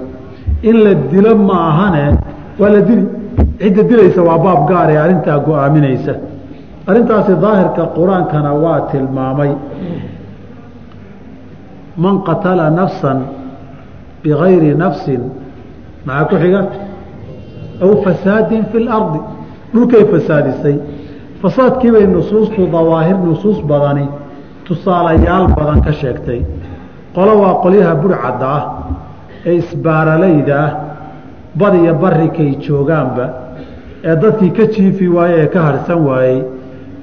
in la dilo ma ahane waa la dili. Cidda dilaysa waa baab gaar ee arrintaa go'aaminaysa. Arrintaasi daahirka qur'aankana waa tilmaamay. Man qatala nafsan bigayri nafsin maxaa ku xiga aw fasaadin fi lardi dhulkay fasaadisay fasaadkiibay nusuustu dawaahir nusuus badani tusaalayaal badan ka sheegtay qolo waa qolyaha burcadda ah ee isbaaralayda ah badiyo barikay joogaanba ee dadkii ka jiifi waaye ee ka harhsan waayey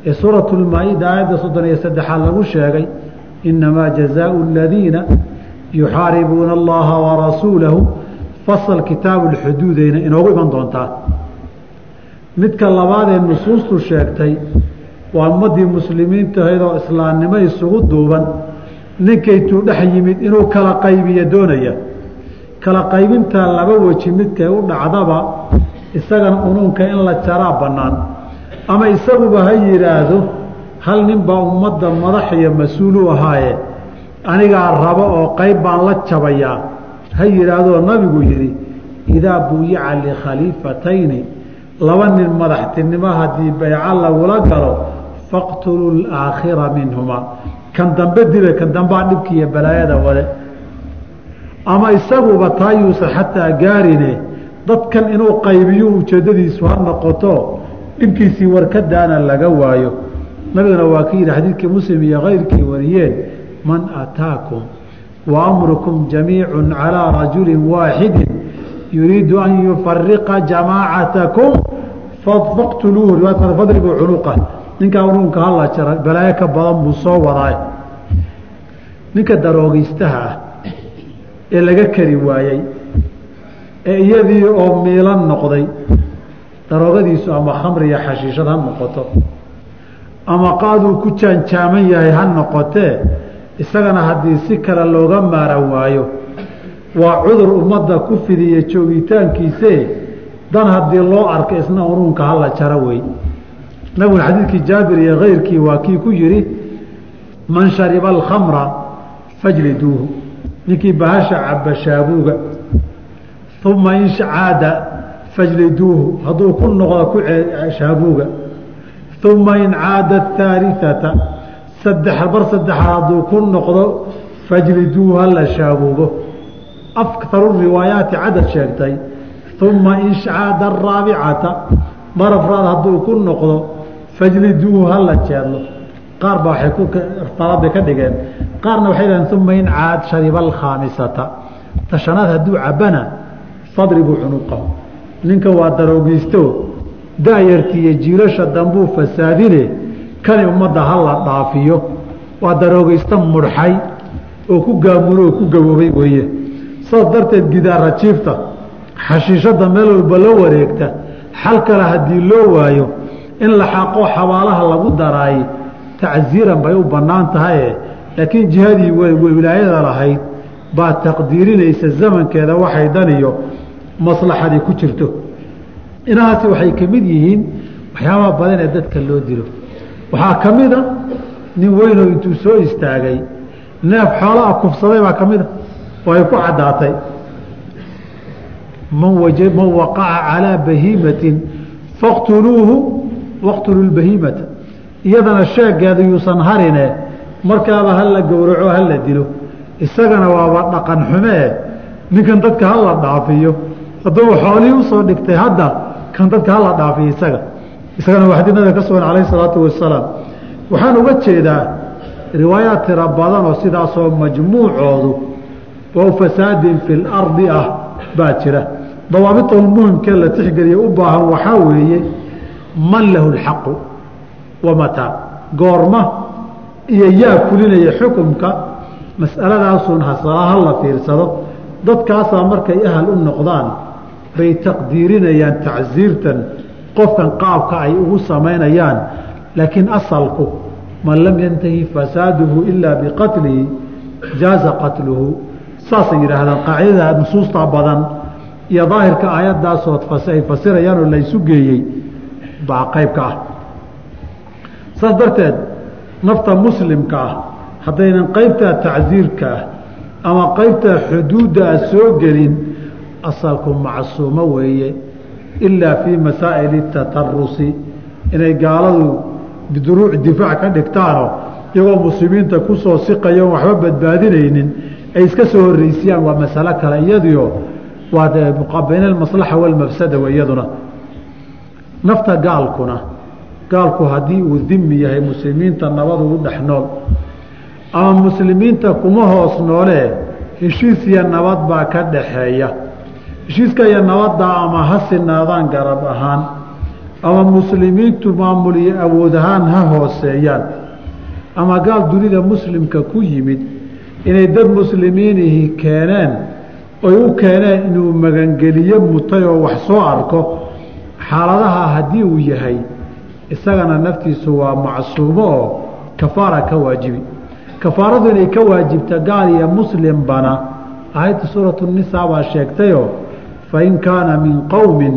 ee suuratulmaa-ida aayadda soddon iyo saddexaad lagu sheegay innamaa jazaau aladiina yuxaaribuuna allaha warasuulahu fasal kitaabu lxuduudeyna inoogu iman doontaa. Midka labaadee nusuustu sheegtay waa ummaddii muslimiinta ahayd oo islaamnimo isugu duuban ninkaytuu dhex yimid inuu kala qaybiyo doonaya. Kala qaybintaa laba weji midkay u dhacdaba isagana unuunka in la jaraa bannaan. Ama isaguba ha yidhaahdo hal nin baa ummadda madax iyo mas'uul u ahaaye anigaa rabo oo qayb baan la jabayaa ha yidhaahdoo nabigu yidhi idaa buyica likhaliifatayni laba nin madaxtinimo haddii bayco lagula galo faqtuluu laakhira minhumaa. Kan dambe dila kan dambaa dhibki iyo balaayada wale ama isaguba taa yuusan xataa gaarine dadkan inuu qaybiyo ujeeddadiisu ha noqoto dhibkiisii warkadaana laga waayo. Nabiguna waa ka yidhi xadiidkii muslim iyo kayrkii wariyeen man ataakum wa amrukum jamiicu calىa rajuli waaxidi yuriidu an yufariqa jamaacatakum faqtuluuhu fadribuu cunuqa. Ninkaa unuunka hala jara balaayo ka badan buu soo wadaay ninka daroogeystaha ah ee laga kari waayey ee iyadii oo miilan noqday daroogadiisu ama khamri xashiishad ha noqoto ama qaaduu ku jaanjaaman yahay ha noqotee isagana haddii si kale looga maaran waayo. Waa cudur ummadda ku fidiya joogitaankiise. Dan haddii loo arka isna unuunka hala jaro wey. Nabiguna xadiidkii jaabir iyo kayrkii waa kii ku yihi man shariba alkhamra fajliduuhu. Ninkii bahasha caba shaabuuga. Uma in caada fajliduuhu. Hadduu ku noqdo ku shaabuuga. Uma in caada ahaaliata saddex bar saddexaad hadduu ku noqdo fajliduuhu hala shaabuugo akharu riwaayaati cadad sheegtay uma in caada araabicata mar afraad hadduu ku noqdo fajliduuhu hala jeedlo. Qaar baa waay taladay ka dhigeen. Qaarna waxay dhaheen uma in caad shariba alkhaamisata tashanaad hadduu cabana fadribuu cunuqahu ninka waa daroogeysto daayarti jiilasha dambuu fasaadine kani ummadda hala dhaafiyo. Waa daroogeysto mudxay oo ku gaamulo oo ku gaboobay weeye. Saas darteed gidaara jiifta xashiishada meel walba la wareegta xal kale haddii loo waayo in la xaqo xabaalaha lagu daraay tacsiiran bay u bannaan tahaye laakiin jihadii wilaayada lahayd baa taqdiirinaysa zamankeeda waxay daniyo maslaxadii ku jirto. Inahaasi waxay ka mid yihiin waxyaabaha badan ee dadka loo dilo waxaa ka mid a nin weynoo intuu soo istaagay neef xoolaa kufsaday baa ka mid a oo ay ku caddaatay. Man man waqaca calaa bahiimatin faqtuluuhu waqtuluu lbahiimata iyadana sheegeeda yuusan harine markaaba hala gowraco hala dilo. Isagana waaba dhaqan xumee ninkan dadka hala dhaafiyo. Hadduu xoolihii u soo dhigtay hadda kan dadka hala dhaafiyo isaga isagana waa xadiid nabiga ka sugan calayh isalaatu wasalaam. Waxaan uga jeedaa riwaayaad tira badan oo sidaasoo majmuucoodu oo fasaadin fi lardi ah baa jira. Dawaabitol muhimkee la tixgeliya u baahan waxaa weeye man lahu lxaqu wamataa goorma iyo yaa fulinaya xukumka mas'aladaasun hasalaha la fiirsado dadkaasaa markay ahal u noqdaan bay taqdiirinayaan tacsiirtan qofkan qaabka ay ugu samaynayaan laakiin asalku man lam yantahi fasaaduhu ilaa biqatlihi jaaza qatluhu. Saasay yidhaahdaan qaacidada nusuusta badan iyo daahirka aayadaasood ay fasirayaan oo laysu geeyey baa qayb ka ah. Saas darteed nafta muslimka ah haddaynan qaybtaa tacsiirka ah ama qaybtaa xuduudda soo gelin asalku macsuumo weeye ilaa fii masaa'ili tatarusi inay gaaladu biduruuc difaac ka dhigtaanoo iyagoo muslimiinta ku soo siqayoon waxba badbaadinaynin ay iska soo horreysiyaan waa masalo kale iyadiio waa bayna almaslaxa walmafsada w iyaduna nafta gaalkuna gaalku haddii uu dimi yahay muslimiinta nabad ugu dhex nool ama muslimiinta kuma hoos noolee heshiis iyo nabad baa ka dhaxeeya heshiiska iyo nabadda ama ha sinaadaan garab ahaan ama muslimiintu maamul iyo awood ahaan ha hooseeyaan ama gaal dunida muslimka ku yimid inay dad muslimiinihii keeneen oy u keeneen inuu magangeliyo mutay oo wax soo arko xaaladaha haddii uu yahay isagana naftiisu waa macsuumo oo kafaara ka waajibi. Kafaaradu inay ka waajibta gaal iyo muslimbana aayadda suuratu nisaa baa sheegtayoo fain kaana min qowmin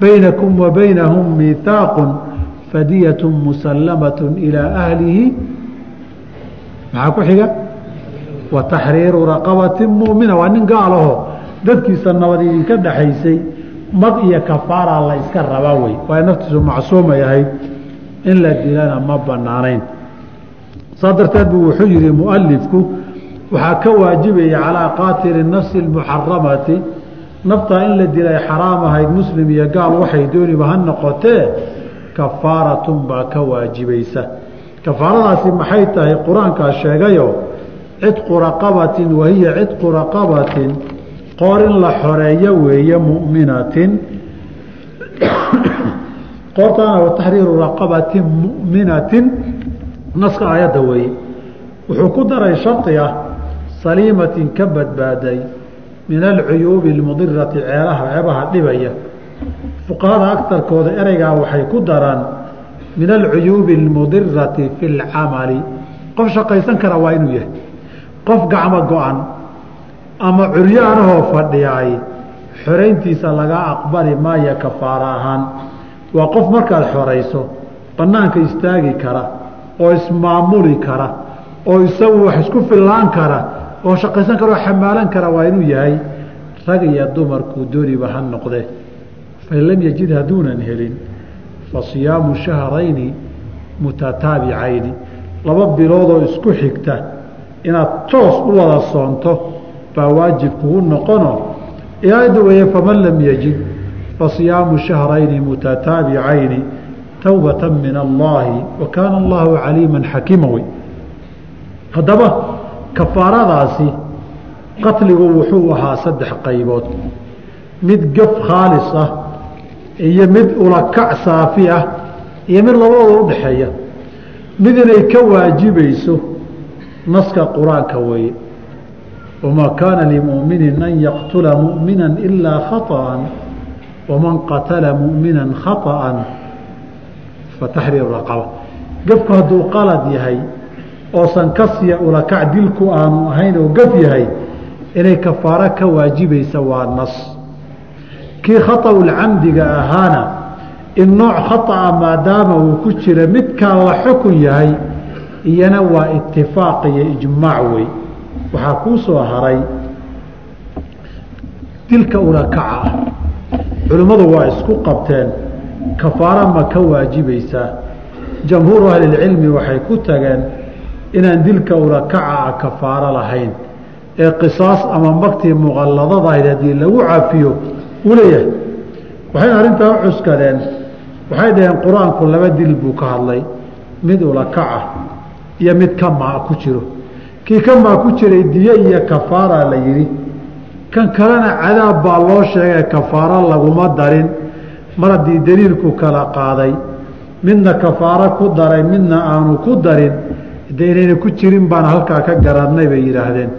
baynakum wa baynahum miihaaqun fadiyatu musallamat ilaa ahlihi maxaa ku xiga wa taxriiru raqabati muumina waa nin gaalaho dadkiisa nabad idinka dhaxaysay mag iyo kafaara la iska rabaa wey waa naftiisu macsuumay ahayd in la dilana ma banaanayn saa darteed buu wuxuu yihi mualifku waxaa ka waajibaya calaa qaatili nafsi اmuxaramati naftaa in la dilay xaraam ahayd muslim iyo gaal waxay dooniba ha noqotee kafaaratun baa ka waajibaysa. Kafaaradaasi maxay tahay? Qur'aankaa sheegayo cidqu raqabatin wahiya cidqu raqabatin qoor in la xoreeyo weeye muminatin. *coughs* Qoortaana wa taxriiru raqabatin muminatin. Naska aayadda weeye. Wuxuu ku daray shardi ah saliimatin ka badbaaday min alcuyuubi almudirati ceelaha ceebaha dhibaya. Fuqahada agtarkooda ereygaa waxay ku daraan min alcuyuubi almudirati fi lcamali qof shaqaysan kara waa inuu yahay. Qof gacmo go-an ama curyaanahoo fadhiyaay xorayntiisa laga aqbali maayo kafaara ahaan. Waa qof markaad xorayso banaanka istaagi kara oo ismaamuli kara oo isagu wax isku fillaan kara oo shaqaysan kara oo xamaalan kara waa inuu yahay rag iyo dumarkuu dooniba ha noqde. Fain lam yajid hadduunan helin fa siyaamu shahrayni mutataabicayni. Laba biloodoo isku xigta inaad toos u wada soonto baa waajib kugu noqono. Aayadda weeye faman lam yajid fa siyaamu shahrayni mutataabicayni towbata min allaahi wa kaana allahu caliima xakiima wey. Haddaba kafaaradaasi qatligu wuxuu ahaa saddex qaybood mid gaf khaalis ah iyo mid ulakac saafi ah iyo mid labadooda udhaxeeya mid inay ka waajibayso naska qur-aanka weeye wamaa kaana limuminin an yaqtula mu'mina ilaa khaطأa waman qatala mu'mina khaطأa fataxriiru raqaba gafku hadduu qalad yahay oosan ka siya ulakac dilku aanu ahayn oo gaf yahay inay kafaaro ka waajibaysa waa nas. Kii khaطaulcamdiga ahaana in nooc khaطa ah maadaama uu ku jira midkaa la xukun yahay iyana waa itifaaq iyo ijmaac wey. Waxaa kuu soo haray dilka ulakaca ah. Culimmadu waa isku qabteen kafaaro ma ka waajibaysaa. Jamhuuru ahlilcilmi waxay ku tageen inaan dilka ulakaca kafaaro lahayn ee qisaas ama magtii muqalladadahayd haddii lagu cafiyo uu leeyahay. Waxayna arrintaa u cuskadeen waxay dhaheen qur'aanku laba dil buu ka hadlay mid ulakaca iyo mid kamaa ku jiro. Kii kamaa ku jiray diye iyo kafaara la yidhi. Kan kalena cadaab baa loo sheegay kafaaro laguma darin mar haddii daliilku kala qaaday midna kafaaro ku daray midna aanu ku darin de inayna ku jirin baan halkaa ka garanay bay yidhaahdeen.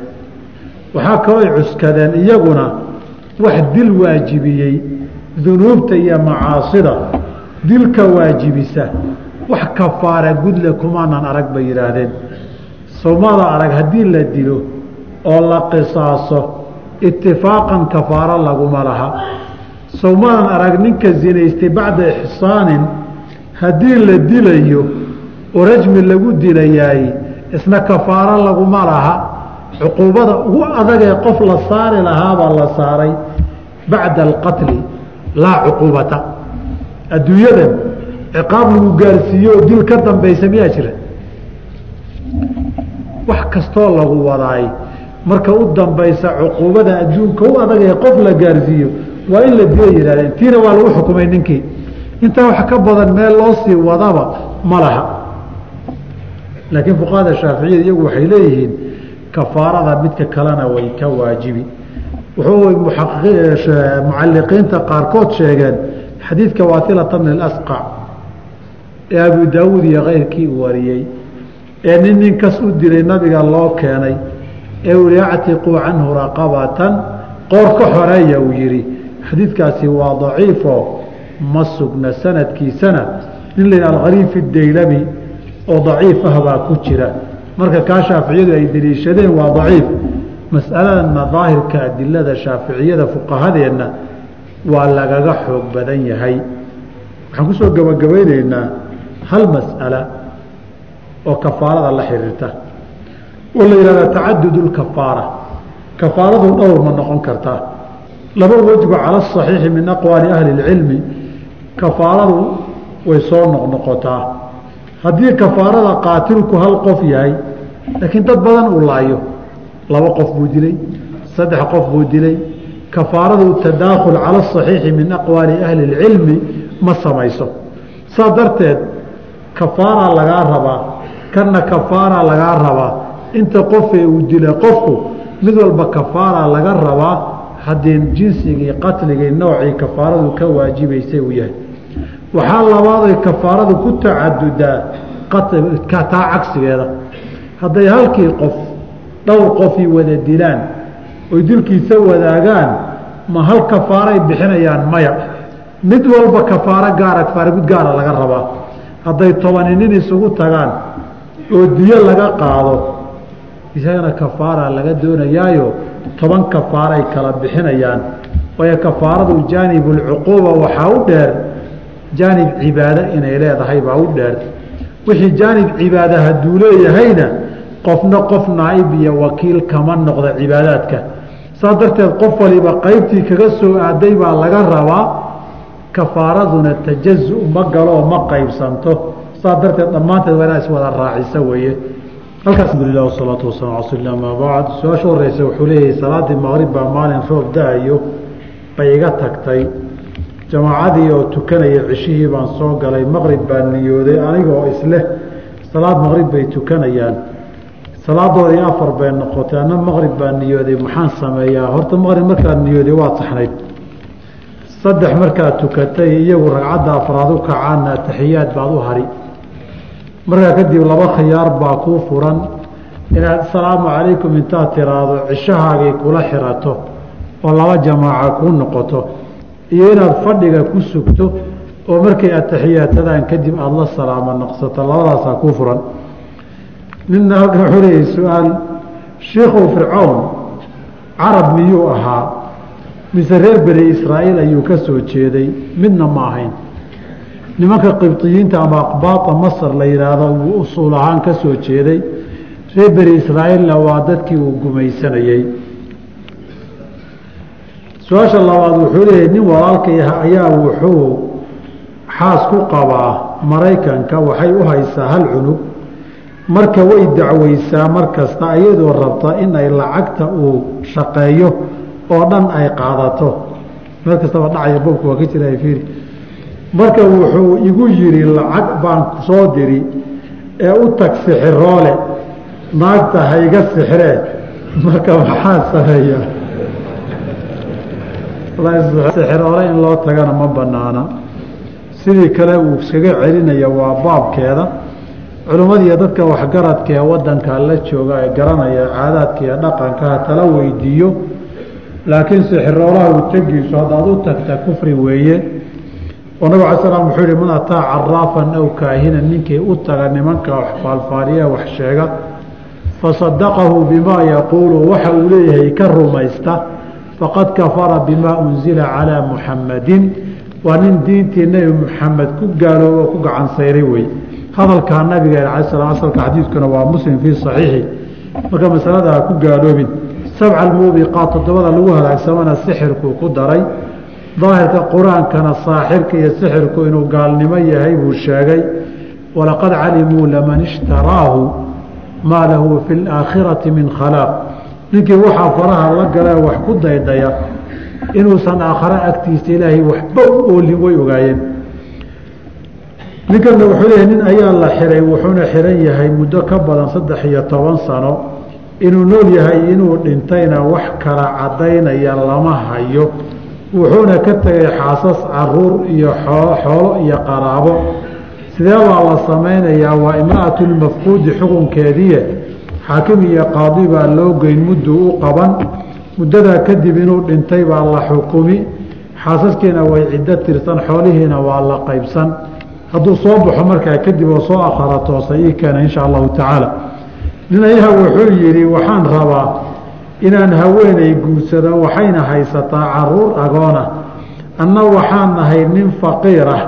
Waxaa kalooy cuskadeen iyaguna wax dil waajibiyey dunuubta iyo macaasida dilka waajibisa wax kafaara gudle kumaanan arag bay yidhaahdeen. Sawmada arag haddii la dilo oo la qisaaso itifaaqan kafaaro laguma laha. Sawmadan arag ninka zinaystay bacda ixsaanin haddii la dilayo oo rajmi lagu dilayaay isna kafaaro laguma laha. Cuquubada ugu adagee qof la saari lahaabaa la saaray bacda alqatli laa cuquubata. Adduunyadan ciqaab lagu gaarsiiyo oo dil ka dambaysa miyaa jira? Wax kastoo lagu wadaay. Marka u dambaysa cuquubada adduunka u adag ee qof la gaarsiiyo waa in la dila yihahdeen tiina waa lagu xukumay ninkii. Intaa wax ka badan meel loo sii wadaba ma laha laakiin fuqahada shaaficiyada iyagu waxay leeyihiin kafaarada midka kalena way ka waajibi. Wuxuu mucaliqiinta qaarkood sheegeen xadiidka waasilata bni اlasqac ee abu daawuud iyo keyrkii wariyey ee nin ninkas u dilay nabiga loo keenay ee uu yihi canhu raqabatan. Qoor ka xoreeya uu yihi xadiidkaasi waa daciifo ma sugna sanadkiisana. Nin la alkhariifi daylami oo daciif ah baa ku jira. Marka kaa shaaficiyadu ay deliishadeen waa daciif. Mas'aladana daahirka adilada shaaficiyada fuqahadeenna waa lagaga xoog badan yahay. Waxaan ku soo gabagabaynaynaa hal mas'ala oo kafaarada la xiriirta. Oo la yihahda tacadud lkafaara kafaaradu dhowr ma noqon kartaa laba wejba cala asaxiixi min aqwaali ahli اlcilmi kafaaradu way soo noqnoqotaa haddii kafaarada qaatilku hal qof yahay laakiin dad badan uu laayo. Laba qof buu dilay saddex qof buu dilay. Kafaaradu tadaakhul cala asaxiixi min aqwaali ahli اlcilmi ma samayso. Saa darteed kafaaraa lagaa rabaa kanna kafaaraa lagaa rabaa. Inta qofee uu dila qofku mid walba kafaaraa laga rabaa haddii jinsigii qatligii noocii kafaaradu ka waajibaysay uu yahay waxaa labaaday kafaaradu ku tacadudaa taa cagsigeeda hadday halkii qof dhowr qofii wada dilaan oy dilkiisa wadaagaan ma hal kafaaray bixinayaan maya. Mid walba kafaaro gaara kafaara gud gaara laga rabaa. Hadday tobani nin isugu tagaan oo diyo laga qaado isagana kafaara laga doonayaayo toban kafaaray kala bixinayaan. Waayo kafaaradu jaanibulcuquuba waxaa u dheer jaanib cibaado inay leedahay baa u dheer wixii jaanib cibaada hadduu leeyahayna qofna qof naaib iyo wakiil kama noqda cibaadaadka. Saa darteed qof waliba qaybtii kaga soo aaday baa laga rabaa kafaaraduna tajazu ma galoo ma qaybsanto. Saa darteed dhammaanteed waa inaa iswada raacisa weeye. Halkaas alhamdulilah wasalaatu wasalam ala amaa bacd su'aasha horeysa wuxuu leeyahay salaadii maqrib baa maalin roob da'ayo bay iga tagtay jamaacadii oo tukanaya cishihii baan soo galay maqrib baa niyooday anigoo isleh salaad maqrib bay tukanayaan. Salaadoodii afar bay noqotay anna maqrib baa niyooday maxaan sameeyaa? Horta maqrib markaad niyooday waad saxnayd saddex markaad tukatay iyagu ragcadda afraad u kacaana taxiyaad baad u hari. Markaa kadib laba khiyaar baa kuu furan. Inaad asalaamu calaykum intaad tiraahdo cishahaagii kula xirato oo laba jamaaca kuu noqoto iyo inaad fadhiga ku sugto oo markay ataxiyaatadaan kadib aada la salaamo noqsato labadaasaa kuu furan. Nina halkan wuxuu leeyahay su'aal shiikhow fircown carab miyuu ahaa? Mise reer beni israa'iil ayuu ka soo jeeday? Midna ma ahayn. Nimanka qibdiyiinta ama aqbaata masar la yidhaahdo wuu usuul ahaan ka soo jeeday. Reer beni israa'iilna waa dadkii uu gumaysanayey su'aasha labaad wuxuu leeyahay nin walaalkay ah ayaa wuxuu xaas ku qabaa maraykanka waxay u haysaa hal cunug. Marka way dacweysaa mar kasta iyadoo rabta in ay lacagta uu shaqeeyo oo dhan ay qaadato. Meel kastaba dhacaya bobka waa ka jira fiiri. Marka wuxuu igu yidhi lacag baan soo diri ee u tag sixiroole naagta hayga sixree marka maxaa sameeyaa sixiroole in loo tagana ma banaana sidii kale uu iskaga celinaya waa baabkeeda. Culimmadiiyo dadka waxgaradka ee wadanka la jooga ee garanaya caadaadka iyo dhaqankaha tala weydiiyo. Laakiin sixiroolaha u tegiiso haddaad u tagta kufri weeye. Oo nabig ala slam wuxuu yihi man ataa caraafan aw kaahinan ninkii u taga nimanka wax faalfaaliya wax sheega fasadaqahu bimaa yaquulu waxa uu leeyahay ka rumaysta faqad kafara bimaa unzila calaa muxamadin waa nin diintii nebi muxamed ku gaaloobo oo ku gacan sayray wey. Hadalkaa nabiga ala slam asalka xadiidkuna waa muslim fii saxiixi. Marka masalada ha ku gaaloobin sabca almuubiqaat toddobada lagu halaagsamana sixirkuu ku daray. Daahirka qur'aankana saaxirka iyo sixirku inuu gaalnimo yahay buu sheegay walaqad calimuu laman ishtaraahu maa lahu fi laakhirati min khalaaq ninkii waxaa faraha la galee wax ku daydaya inuusan aakhare agtiisa ilaahay waxba u oolin way ogaayeen. Ninkanna wuxuu leeyahay nin ayaa la xiray wuxuuna xiran yahay muddo ka badan saddex iyo toban sano inuu nool yahay inuu dhintayna wax kala caddaynaya lama hayo. Wuxuuna ka tegay xaasas carruur iyo xoolo iyo qaraabo. Sidee baa la samaynayaa? Waa imra'atulmafquudi xukunkeediie xaakim iyo qaadi baa loo geyn mudduu u qaban. Muddadaa kadib inuu dhintay baa la xukumi xaasaskiina way ciddo tirsan xoolihiina waa la qaybsan. Hadduu soo baxo markaa kadib oo soo akhara toosa ii keena insha allahu tacaala. Nin ayaha wuxuu yidhi waxaan rabaa inaan haweenay guursado waxayna haysataa carruur agoona. Anna waxaan nahay nin faqiir ah.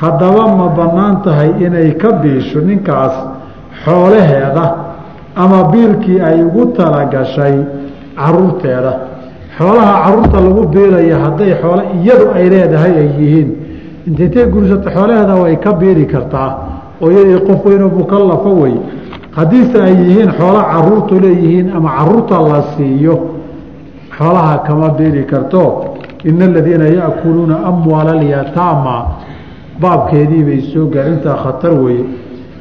Haddaba ma bannaan tahay inay ka biisho ninkaas xoolaheeda ama biilkii ay ugu talagashay caruurteeda. Xoolaha carruurta lagu biilaya hadday xoole iyadu ay leedahay ay yihiin. Intaytay guursato xoolaheeda way ka biili kartaa? Oo iyadii qof weynoo mukallafo wey. Haddiise ay yihiin xoolo caruurtu leeyihiin ama carruurta la siiyo xoolaha kama biili karto. Ina aladiina yaakuluuna amwaala alyataama baabkeedii bay soo gaar khatar weeye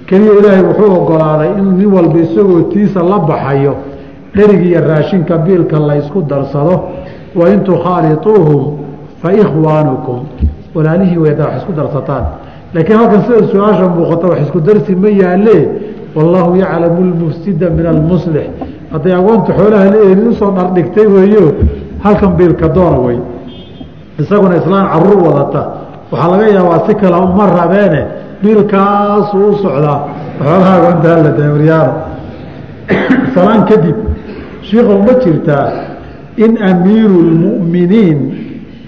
keliya ilaahay wuxuu ogolaaday in nin walba isagoo tiisa la baxayo dherig iyo raashinka biilka la ysku darsado wa in tukhaaliuuhum fa ikhwaanukum. Walaalihii weydaa wax isku darsataan. Laakiin halkan sida su'aasha muuqata wax isku darsi ma yaalee wallaahu yaclamu lmufsida min almuslix hadday agoonta xoolaha leeyihiin u soo dhardhigtay weeyo halkan biilka doona wey isaguna islaan carruur wadata. Waxaa laga yaabaa si kale uma rabeene biilkaasuu u socdaa xoolaha agoonta hala dawaryaano salaan kadib shiikow ma jirtaa in amiiru lmu'miniin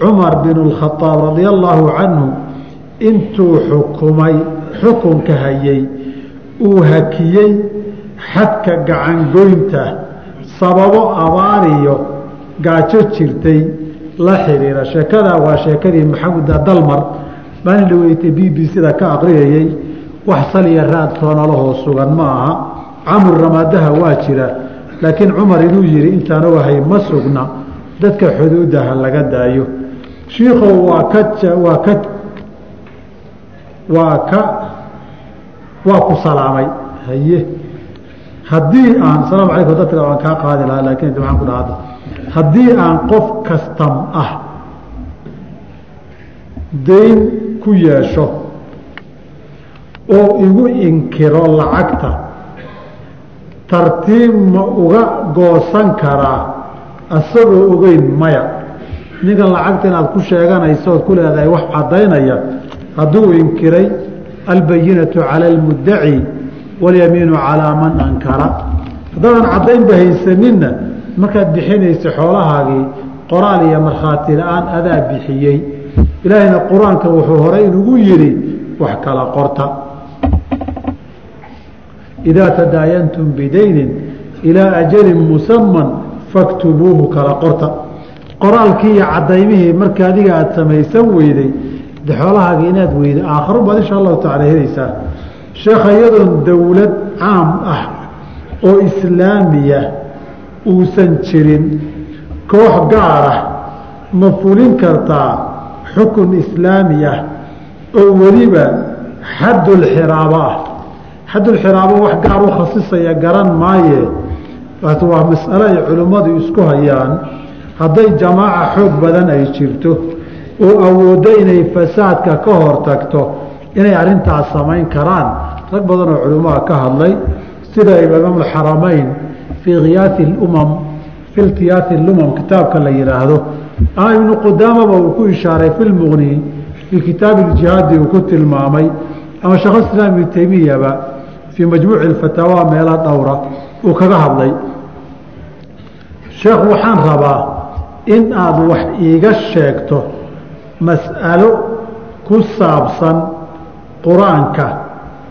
cumar bin اlkhadaab radia allaahu canhu intuu xukumay xukunka hayay uu hakiyey xadka gacangoynta sababo abaariyo gaajo jirtay la xiriira sheekadaa waa sheekadii maxamed dalmar maalin dhaweeytay b b c-da ka aqriyayey wax saliya raadtoonalahoo sugan ma aha camur ramaadaha waa jira. Laakiin cumar inuu yihi intaan ogahay ma sugna. Dadka xuduudaha laga daayo. Shiikow waa ka waa ka waa ka waa ku salaamay. Haye. Haddii aan asalaamu calaykum dad kale waan kaa qaadi lahaa laakin maxaan ku dhahada haddii aan qof kastam ah dayn ku yeesho oo igu inkiro lacagta tartiib ma uga goosan karaa asagoo ogeyn maya. Ninkan lacagta inaad ku sheeganayso ood ku leedahay wax caddaynaya hadduu inkiray albayinatu cala almuddaci walyamiinu calaa man ankara. Haddaadan caddaynba haysaninna markaad bixinaysa xoolahaagii qoraal iyo markhaati la'aan adaa bixiyey ilaahayna qur'aanka wuxuu horay inugu yidhi wax kala qorta. Idaa tadaayantum bidaynin ilaa ajalin musaman faktubuuhu kala qorta. Qoraalkii iyo cadaymihii marka adiga aada samaysan weyday xoolahaaga inaad weyday aakharo baad insha allahu tacala helaysaa. Sheekha iyadoon dowlad caam ah oo islaamiya uusan jirin koox gaar ah ma fulin kartaa xukun islaami ah oo weliba xaddulxiraabo ah xaddulxiraabo wax gaar u khasisaya garan maaye. Waa mas'alo ay culimmadu isku hayaan. Hadday jamaaca xoog badan ay jirto oo awooddo inay fasaadka ka hor tagto inay arrintaas samayn karaan. Rag badan oo culimmaha ka hadlay sida imaam alxaramayn fii khiyaai lumam fi iltiyaati lumam kitaabka la yidhaahdo ibnu qudaamaba uu ku ishaaray fi lmuqni fii kitaabi iljihaadi uu ku tilmaamay ama sheekh islaam ibnu teymiyaba fii majmuuci alfataawa meelo dhowra uu kaga hadlay. Sheekh waxaan rabaa in aad wax iiga sheegto mas'alo ku saabsan qur'aanka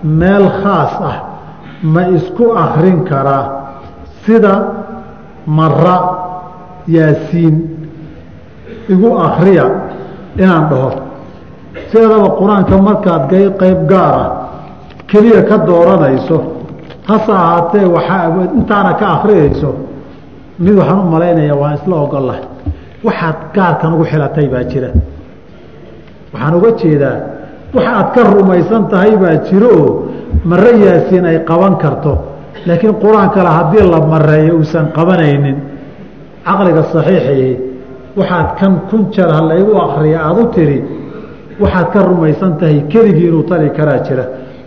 meel khaas ah ma isku akrin karaa sida mara yaasiin igu akriya inaan dhaho. Sideedaba qur'aanka markaad qeyb gaara keliya ka dooranayso hase ahaatee waxaa intaana ka akriyayso mid waxaan u malaynaya waan isla ogolah waxaad gaarkan ugu xilatay baa jira. Waxaan uga jeedaa waxa aad ka rumaysan tahay baa jiro mare yaasiin ay qaban karto. Laakiin qur'aan kale haddii la mareeyo uusan qabanaynin caqliga saxiixii waxaad kan kun jeer ha laygu akriya aada u tiri waxaad ka rumaysan tahay keligii inuu tari karaa jira.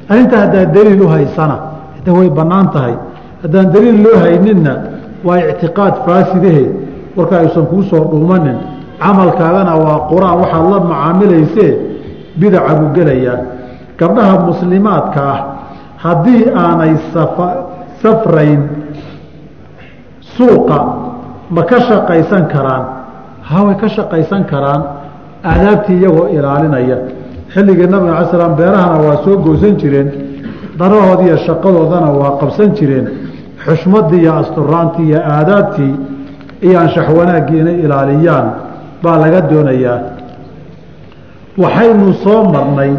Arrinta haddaad daliil u haysana de way bannaan tahay haddaan daliil loo hayninna waa ictiqaad faasidahe warka ayuusan kuu soo dhuumanin camalkaagana waa qur'aan waxaad la macaamilaysee bidaca buu gelayaa gabdhaha muslimaadka ah haddii aanay safrayn suuqa ma ka shaqaysan karaan haway ka shaqaysan karaan aadaabtii iyagoo ilaalinaya. Xilligii nabiga ala slam beerahana waa soo goosan jireen darahood iyo shaqadoodana waa qabsan jireen. Xushmadii iyo asturaantii iyo aadaabtii iyo anshax wanaaggii inay ilaaliyaan baa laga doonayaa. Waxaynu soo marnay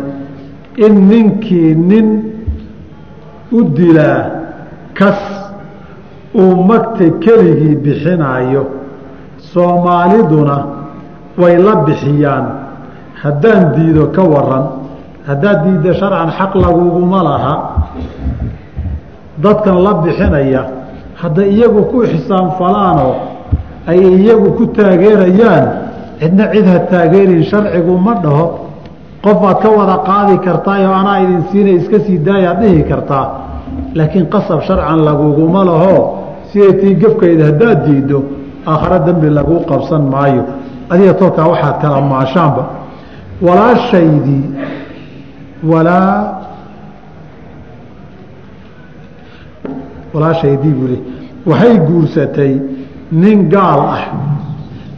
in ninkii nin u dilaa kas uu magta keligii bixinaayo soomaaliduna way la bixiyaan. Haddaan diido ka waran haddaad diiddo sharcan xaq laguguma laha dadkan la bixinaya hadday iyagu ku xisaanfalaanoo ay iyagu ku taageerayaan. Cidna cid ha taageerin sharcigu ma dhaho. Qof baad ka wada qaadi kartaayoo anaa idin siina iska sii daayaad dhihi kartaa. Laakiin qasab sharcan laguguma laho. Siday tii gefkayda haddaad diiddo aakhare dembi laguu qabsan maayo. Adiga tolkaa waxaad kala maashaanba. Walaashaydii walaa walaashaydii buuli waxay guursatay nin gaal ah.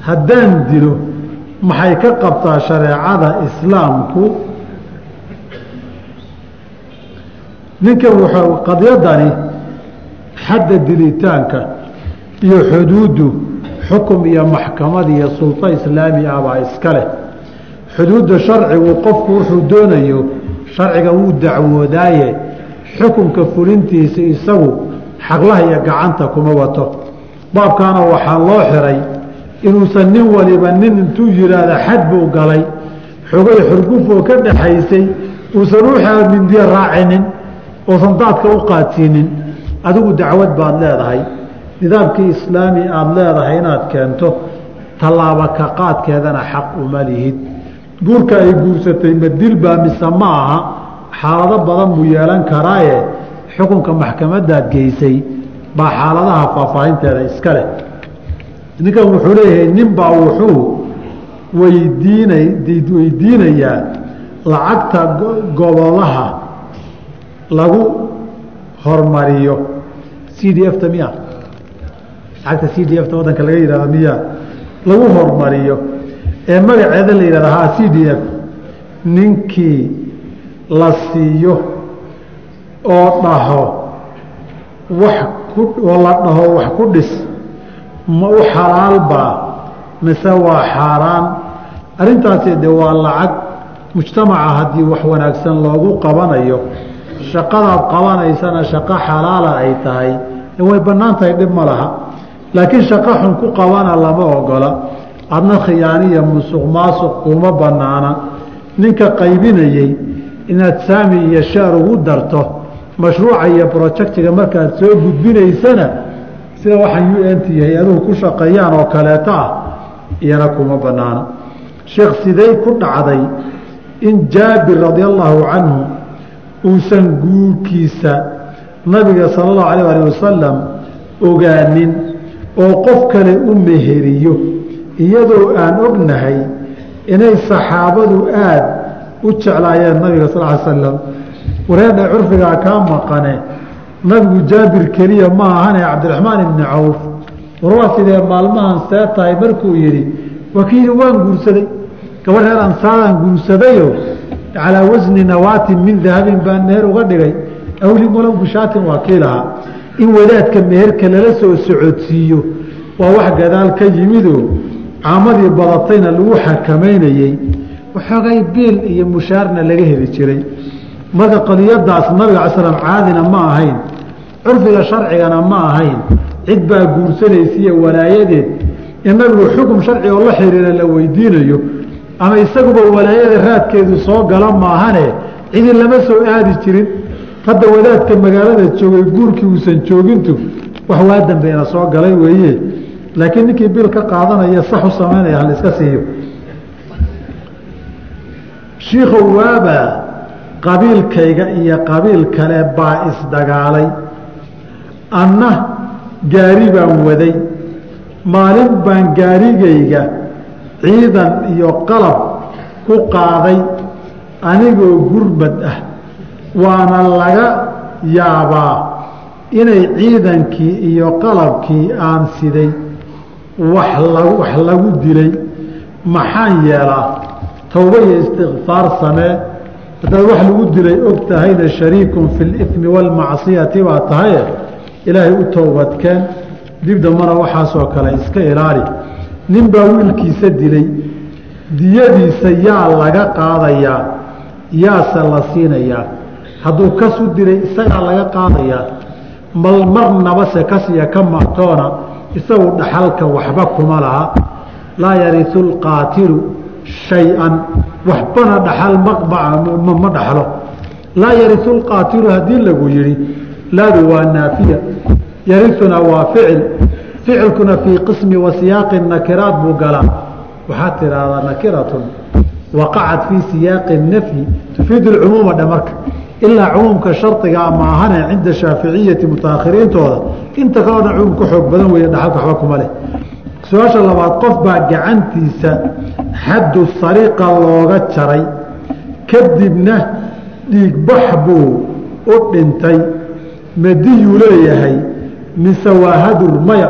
Haddaan dilo maxay ka qabtaa shareecada islaamku? Ninkan wuxuu qadyadani xadda dilitaanka iyo xuduuddu xukum iyo maxkamad iyo sulto islaami ah baa iska leh xuduudda sharcigu qofku wuxuu doonayo sharciga wuu dacwoodaaye xukunka fulintiisa isagu xaqlaha iyo gacanta kuma wato baabkaana waxaa loo xiray inuusan nin waliba nin intuu yidhaahda xad buu galay xogay xurgufoo ka dhaxaysay uusan uxaa mindiya raacinin oosan daadka u qaadsiinin adigu dacwad baad leedahay nidaamkii islaami aada leedahay inaad keento tallaaba ka qaadkeedana xaq uma lihid. Guurka ay guursatay ma dilbaa mise ma aha? Xaalado badan buu yeelan karaaye. Xukunka maxkamadaad geysay baa xaaladaha faahfaahinteeda iska leh. Ninkan wuxuu leeyahay ninbaa wuxuu weydiina weydiinayaa lacagta gobolaha lagu hormariyo. C d f ta miya lacagta c d f ta waddanka laga yihahdo miya lagu hormariyo. Ee magaceeda la yihahda ha c d f ninkii la siiyo oo dhaho wax ku oo la dhaho wax ku dhis ma u xalaalbaa mise waa xaaraan? Arrintaasi de waa lacag mujtamaca haddii wax wanaagsan loogu qabanayo. Shaqadaad qabanaysana shaqo xalaala ay tahay. Way bannaan tahay dhib ma laha laakiin shaqo xun ku qabana lama ogola. Adna khiyaaniya musuq maasuq kuma bannaana ninka qaybinayey inaad saami iyo sheer ugu darto mashruuca iyo projectiga markaad soo gudbinaysana sida waxaan u n t hay'aduhu ku shaqeeyaan oo kaleeto ah iyana kuma bannaana sheekh sidey ku dhacday in jaabir radi allaahu canhu uusan guurkiisa nabiga sala allahu alayh ali wasalam ogaanin oo qof kale u meheriyo iyadoo aan ognahay inay saxaabadu aada u jeclaayeen nabiga sal ly slam wareedha curfigaa kaa maqane nabigu jaabir keliya ma ahane cabdiraxmaan ibni cawf. War waa sidee maalmahan see tahay markuu yidhi wakiili waan guursaday. Gabadh reer ansaadaan guursadayo calaa wasni nawaatin min dahabin baan meher uga dhigay. Awlin walow bishaatin waa kii lahaa in wadaadka meherka lala soo socodsiiyo. Waa wax gadaal ka yimido. Caamadii badatayna lagu xakamaynayey waxoogay biil iyo mushaarna laga heli jiray. Marka qadiyadaas nabiga ala slam caadina ma ahayn. Curfiga sharcigana ma ahayn. Cid baa guursanaysiiyo walaayadeed. In nabigu xukum sharci oo la xiriira la weydiinayo ama isaguba walaayada raadkeedu soo gala maahane cidi lama soo aadi jirin hadda wadaadka magaalada joogay guurkii uusan joogintu wax waa dambeena soo galay weeye. Laakiin ninkii bil ka qaadanaya sax u samaynaya hal iska siiyo. Shiikhow waabaa qabiilkayga iyo qabiil kale baa isdagaalay anna gaari baan waday. Maalin baan gaarigayga ciidan iyo qalab ku qaaday anigoo gurmad ah waana laga yaabaa inay ciidankii iyo qalabkii aan siday wax lagu dilay. Maxaan yeelaa towba iyo istikfaar samee haddaad wax lagu dilay og tahayna shariikun fi limi waalmacsiyati baa tahaye ilaahay u towbadkeen dib dambana waxaasoo kale iska ilaali. Nin baa wiilkiisa dilay. Diyadiisa yaa laga qaadayaa yaase la siinayaa hadduu kasu dilay isagaa laga qaadayaa. Mal marnaba se kasiya ka maatoona isagu dhaxalka waxba kuma laha. Laa yarisu lqaatilu shay-an. Waxbana dhaxal ma dhaxlo. Laa yarisu lqaatilu haddii lagu yihi laadu waa naafiya. Yarisuna waa ficil. Ficilkuna fii qismi wa siyaaqi buu galaa. Waxaad tidhaahdaa nakiratun waqacat fii siyaaqi nafyi tufiidu lcumuuma dhe marka ilaa cumuumka shardigaa maahane cinda shaaficiyati mutaakhiriintooda. Inta kaloo dhan cumuum ka xoog badan weeye dhaxalka waxba kuma leh. Su'aasha labaad qof baa gacantiisa xaddu sariqa looga jaray kadibna dhiigbax buu u dhintay. Madiyuu leeyahay mise waa hadur maya